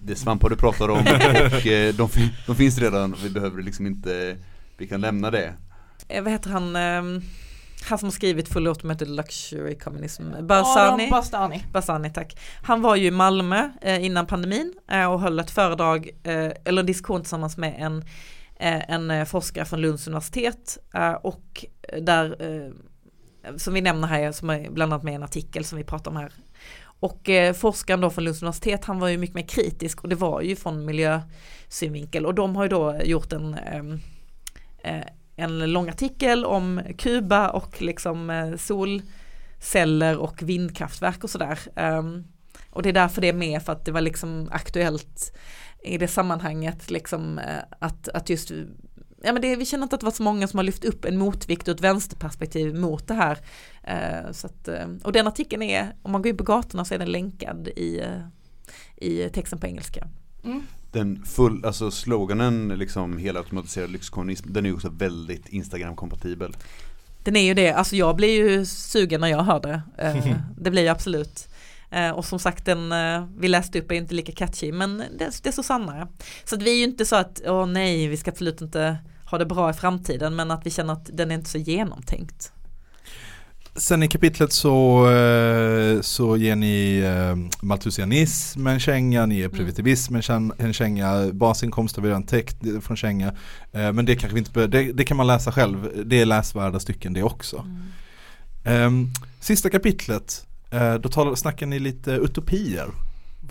det, är svampar du pratar om och eh, de, fin- de finns redan och vi behöver liksom inte, vi kan lämna det. Eh, vad heter han, ehm, han som har skrivit Full Automated Luxury Communism, Barzani. Bastani. Barzani, tack. Han var ju i Malmö eh, innan pandemin eh, och höll ett föredrag, eh, eller en diskussion tillsammans med en, eh, en eh, forskare från Lunds universitet eh, och där, som vi nämner här, som är bland annat med i en artikel som vi pratar om här. Och forskaren då från Lunds universitet, han var ju mycket mer kritisk och det var ju från miljösynvinkel och de har ju då gjort en en lång artikel om Kuba och liksom eh, solceller och vindkraftverk och sådär. Ehm, och det är därför det är med för att det var liksom aktuellt i det sammanhanget liksom eh, att, att just Ja men det, vi känner inte att det var så många som har lyft upp en motvikt och ett vänsterperspektiv mot det här. Eh, så att, och den artikeln är, om man går in på gatorna så är den länkad i, i texten på engelska. Mm. Den full, alltså sloganen liksom helautomatiserad lyxkommunism, den är ju också väldigt Instagram-kompatibel. Den är ju det, alltså jag blir ju sugen när jag hör det. Eh, det blir jag absolut. Eh, och som sagt den eh, vi läste upp är inte lika catchy men det, det är så sannare. Så att vi är ju inte så att, åh nej vi ska absolut inte ha det bra i framtiden men att vi känner att den är inte så genomtänkt. Sen i kapitlet så, eh, så ger ni eh, maltusianism en känga, ni ger primitivism en kän- en känga, basinkomst har vi redan täckt från känga. Eh, men det kanske vi inte det, det kan man läsa själv, det är läsvärda stycken det också. Ehm, sista kapitlet då talar, snackar ni lite utopier.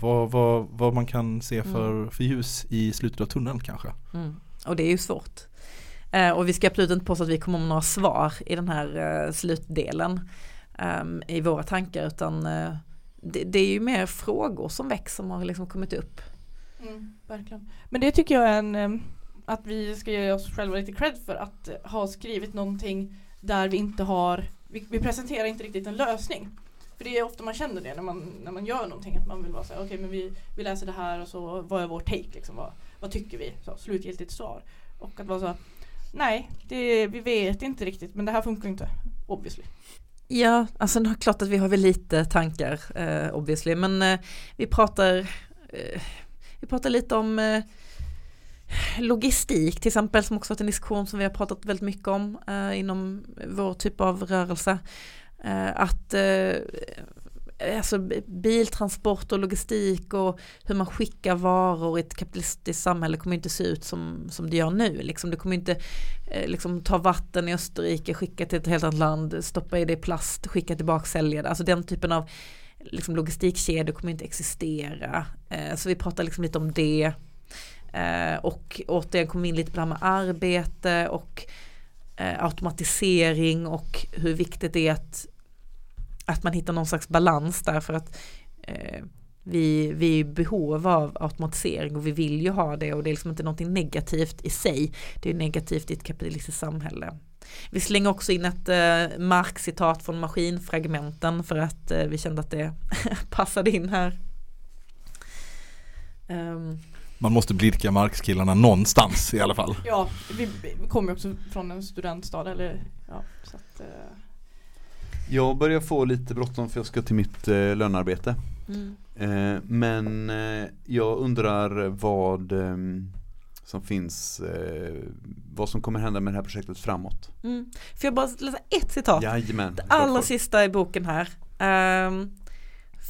Vad, vad, vad man kan se för, för ljus i slutet av tunneln kanske. Mm. Och det är ju svårt. Eh, och vi ska absolut inte påstå att vi kommer med några svar i den här eh, slutdelen eh, i våra tankar utan eh, det, det är ju mer frågor som väcks som har liksom kommit upp. Mm, verkligen. Men det tycker jag är en, eh, att vi ska ge oss själva lite cred för att eh, ha skrivit någonting där vi inte har, vi, vi presenterar inte riktigt en lösning. För det är ofta man känner det när man, när man gör någonting, att man vill vara såhär, okej men vi, vi läser det här och så vad är vår take liksom, vad, vad tycker vi? Så, slutgiltigt svar. Och att vara så, nej, det, vi vet inte riktigt men det här funkar inte, obviously. Ja, alltså det är klart att vi har väl lite tankar eh, obviously men eh, vi pratar eh, vi pratar lite om eh, logistik till exempel som också varit en diskussion som vi har pratat väldigt mycket om eh, inom vår typ av rörelse. Eh, att eh, alltså biltransport och logistik och hur man skickar varor i ett kapitalistiskt samhälle kommer inte se ut som, som det gör nu. Liksom, det kommer inte eh, liksom, ta vatten i Österrike, skicka till ett helt annat land, stoppa i det i plast, skicka tillbaka, sälja det. Alltså den typen av liksom, logistikkedjor kommer inte existera. Eh, så vi pratar liksom lite om det. Eh, och återigen kom vi in lite på det här med arbete och eh, automatisering och hur viktigt det är att, att man hittar någon slags balans där för att eh, vi, vi är i behov av automatisering och vi vill ju ha det och det är liksom inte någonting negativt i sig. Det är negativt i ett kapitalistiskt samhälle. Vi slänger också in ett eh, Marx-citat från maskinfragmenten för att eh, vi kände att det passade in här. Ehm, Man måste blidka Marx-killarna någonstans i alla fall. Ja, vi, vi kommer ju också från en studentstad eller ja, så att, eh, Jag börjar få lite bråttom för jag ska till mitt eh, lönearbete. mm. Eh, men eh, jag undrar vad ehm, som finns, eh, vad som kommer hända med det här projektet framåt. Mm. Får jag bara läsa ett citat? Jajamän. Det allra sista i boken här. ehm,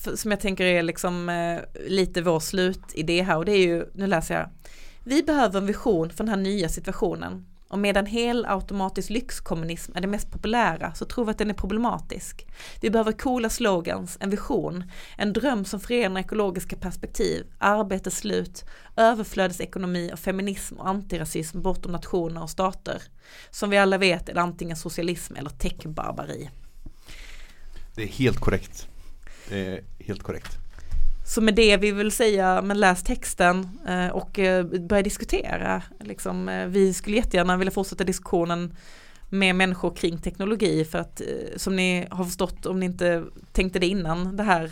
för, som jag tänker är liksom eh, lite vår slutidé här och det är ju, nu läser jag. Vi behöver en vision för den här nya situationen. Och medan helautomatisk lyxkommunism är det mest populära så tror vi att den är problematisk. Vi behöver coola slogans, en vision, en dröm som förenar ekologiska perspektiv, arbete slut, överflödesekonomi och feminism och antirasism bortom nationer och stater. Som vi alla vet är det antingen socialism eller techbarbari. Det är helt korrekt. Eh, helt korrekt. Så med det vi vill säga, men läs texten eh, och eh, börja diskutera. Liksom, eh, vi skulle jättegärna vilja fortsätta diskussionen med människor kring teknologi för att eh, som ni har förstått om ni inte tänkte det innan det här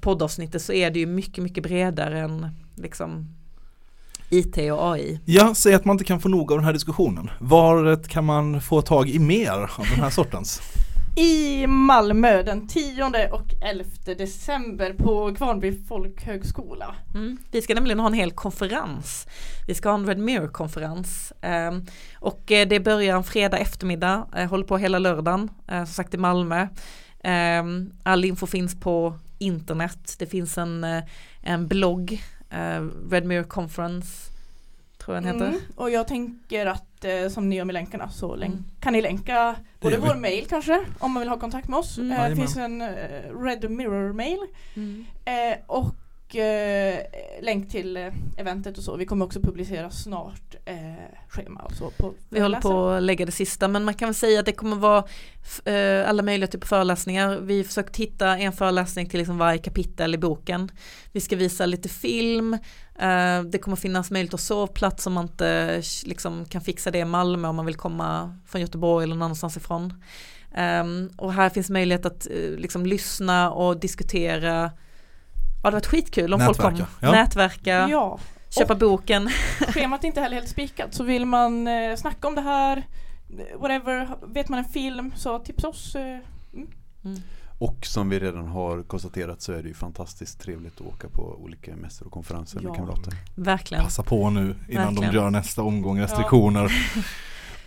poddavsnittet så är det ju mycket, mycket bredare än liksom IT och AI. Ja, säg att man inte kan få nog av den här diskussionen. Var kan man få tag i mer av den här sortens? I Malmö den 10 och 11 december på Kvarnby folkhögskola. Mm. Vi ska nämligen ha en hel konferens. Vi ska ha en Red Mirror-konferens. Ehm, och eh, det börjar en fredag eftermiddag, eh, håller på hela lördagen, eh, som sagt i Malmö. Ehm, all info finns på internet. Det finns en, en blogg, Red Mirror Conference, tror jag den heter. Mm. Och jag tänker att eh, som ni gör med länkarna så länk- Mm. kan ni länka både vår mail kanske om man vill ha kontakt med oss. Mm. Eh, det finns en eh, Red Mirror mail Mm. Och eh, länk till eh, eventet och så. Vi kommer också publicera snart eh, schema och så på Vi håller på att lägga det sista men man kan väl säga att det kommer vara eh, alla möjliga typer av föreläsningar. Vi har försökt hitta en föreläsning till liksom varje kapitel i boken. Vi ska visa lite film. Eh, det kommer finnas möjlighet att sovplats om man inte liksom, kan fixa det i Malmö om man vill komma från Göteborg eller någon annanstans ifrån. Ehm, och här finns möjlighet att eh, liksom lyssna och diskutera. Ja det varit skitkul om folk Nätverka, kom. ja. Nätverka, Ja, köpa boken. schemat är inte heller helt spikat så vill man eh, snacka om det här eh, whatever, vet man en film så tipsa oss. Eh, Och som vi redan har konstaterat så är det ju fantastiskt trevligt att åka på olika mässor och konferenser Ja. med kamrater. Verkligen. Passa på nu innan Verkligen. de gör nästa omgång restriktioner.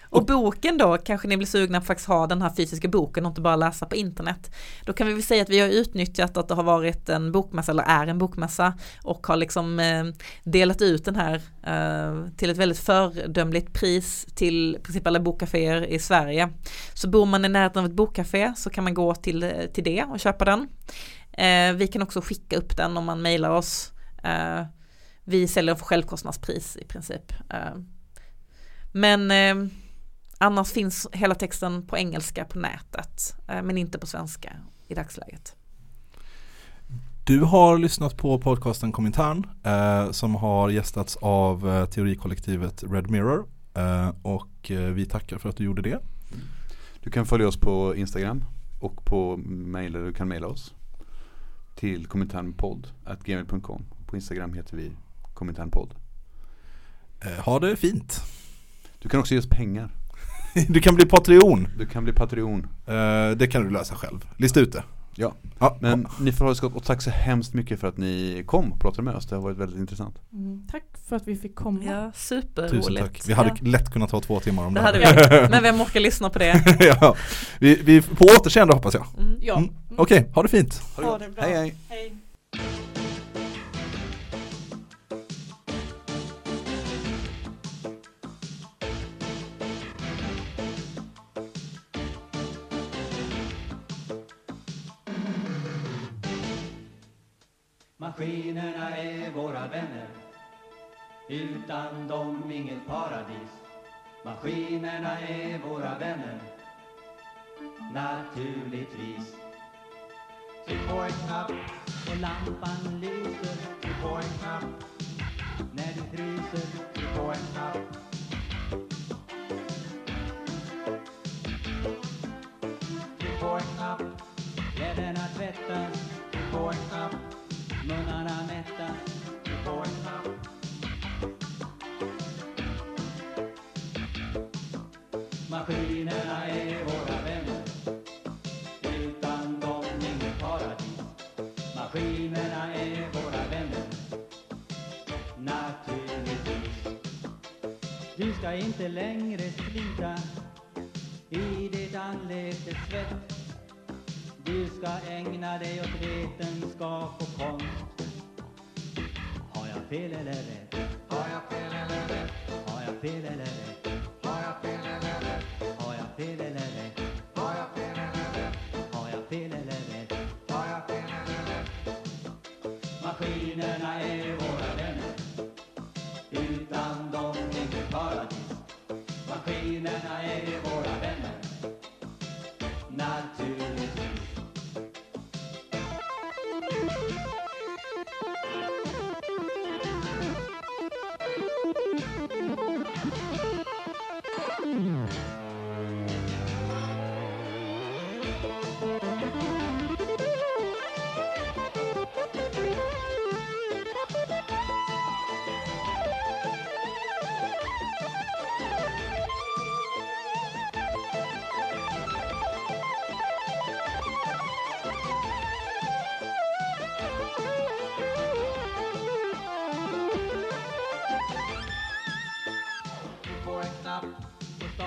Och boken då, kanske ni blir sugna på att faktiskt ha den här fysiska boken och inte bara läsa på internet. Då kan vi väl säga att vi har utnyttjat att det har varit en bokmässa eller är en bokmässa och har liksom eh, delat ut den här eh, till ett väldigt fördömligt pris till i princip alla bokkaféer i Sverige. Så bor man i närheten av ett bokkafé så kan man gå till, till det och köpa den. Eh, vi kan också skicka upp den om man mejlar oss. Eh, vi säljer för självkostnadspris i princip. Eh, men eh, annars finns hela texten på engelska på nätet, eh, men inte på svenska i dagsläget. Du har lyssnat på podcasten Komintern eh, som har gästats av eh, teorikollektivet Red Mirror eh, och vi tackar för att du gjorde det. Du kan följa oss på Instagram och på mail, du kan mejla oss till kominternpodd.gmail.com På Instagram heter vi kominternpodd. Ha det fint. Du kan också ge oss pengar. Du kan bli Patreon. Du kan bli Patreon. Eh, det kan du lösa själv. Lista ut det. Ja, Ja, men ni får ha det så gott och tack så hemskt mycket för att ni kom och pratade med oss. Det har varit väldigt intressant. Mm, tack för att vi fick komma. Ja, superroligt. Tusen tack. Vi hade Ja, lätt kunnat ta två timmar om det det hade här. vi. Men vem orkar lyssna på det? ja. vi, vi på återseende hoppas jag. Mm. Ja. Mm. Okej, ha det fint. Ha det bra. Hej hej! hej. Maskinerna är våra vänner. Utan dem inget paradis. Maskinerna är våra vänner. Naturligtvis. Tryck på en knapp. Och lampan lyser. Tryck på en knapp. När du fryser. Tryck på en knapp. Tryck på en knapp. Kläderna tvättas Tryck på en knapp Munnarna mätta Tryck på en knapp Maskinerna är våra vänner Utan dem inget paradis Maskinerna är våra vänner Naturligtvis Du ska inte längre slita i ditt anletes svett ska ägna dig åt vetenskap och konst Har jag fel eller rätt? Har jag fel eller rätt? Har jag fel eller rätt?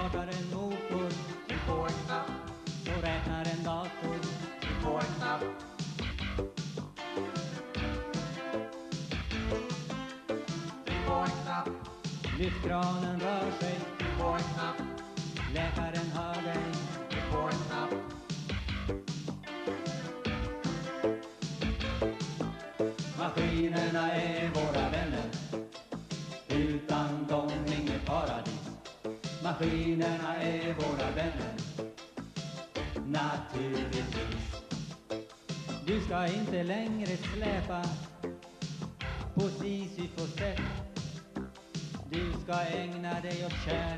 Startar en motor Tryck på en knapp så räknar en dator Tryck på en knapp Tryck på en knapp Lyftkranen rör sig Tryck på en knapp shine.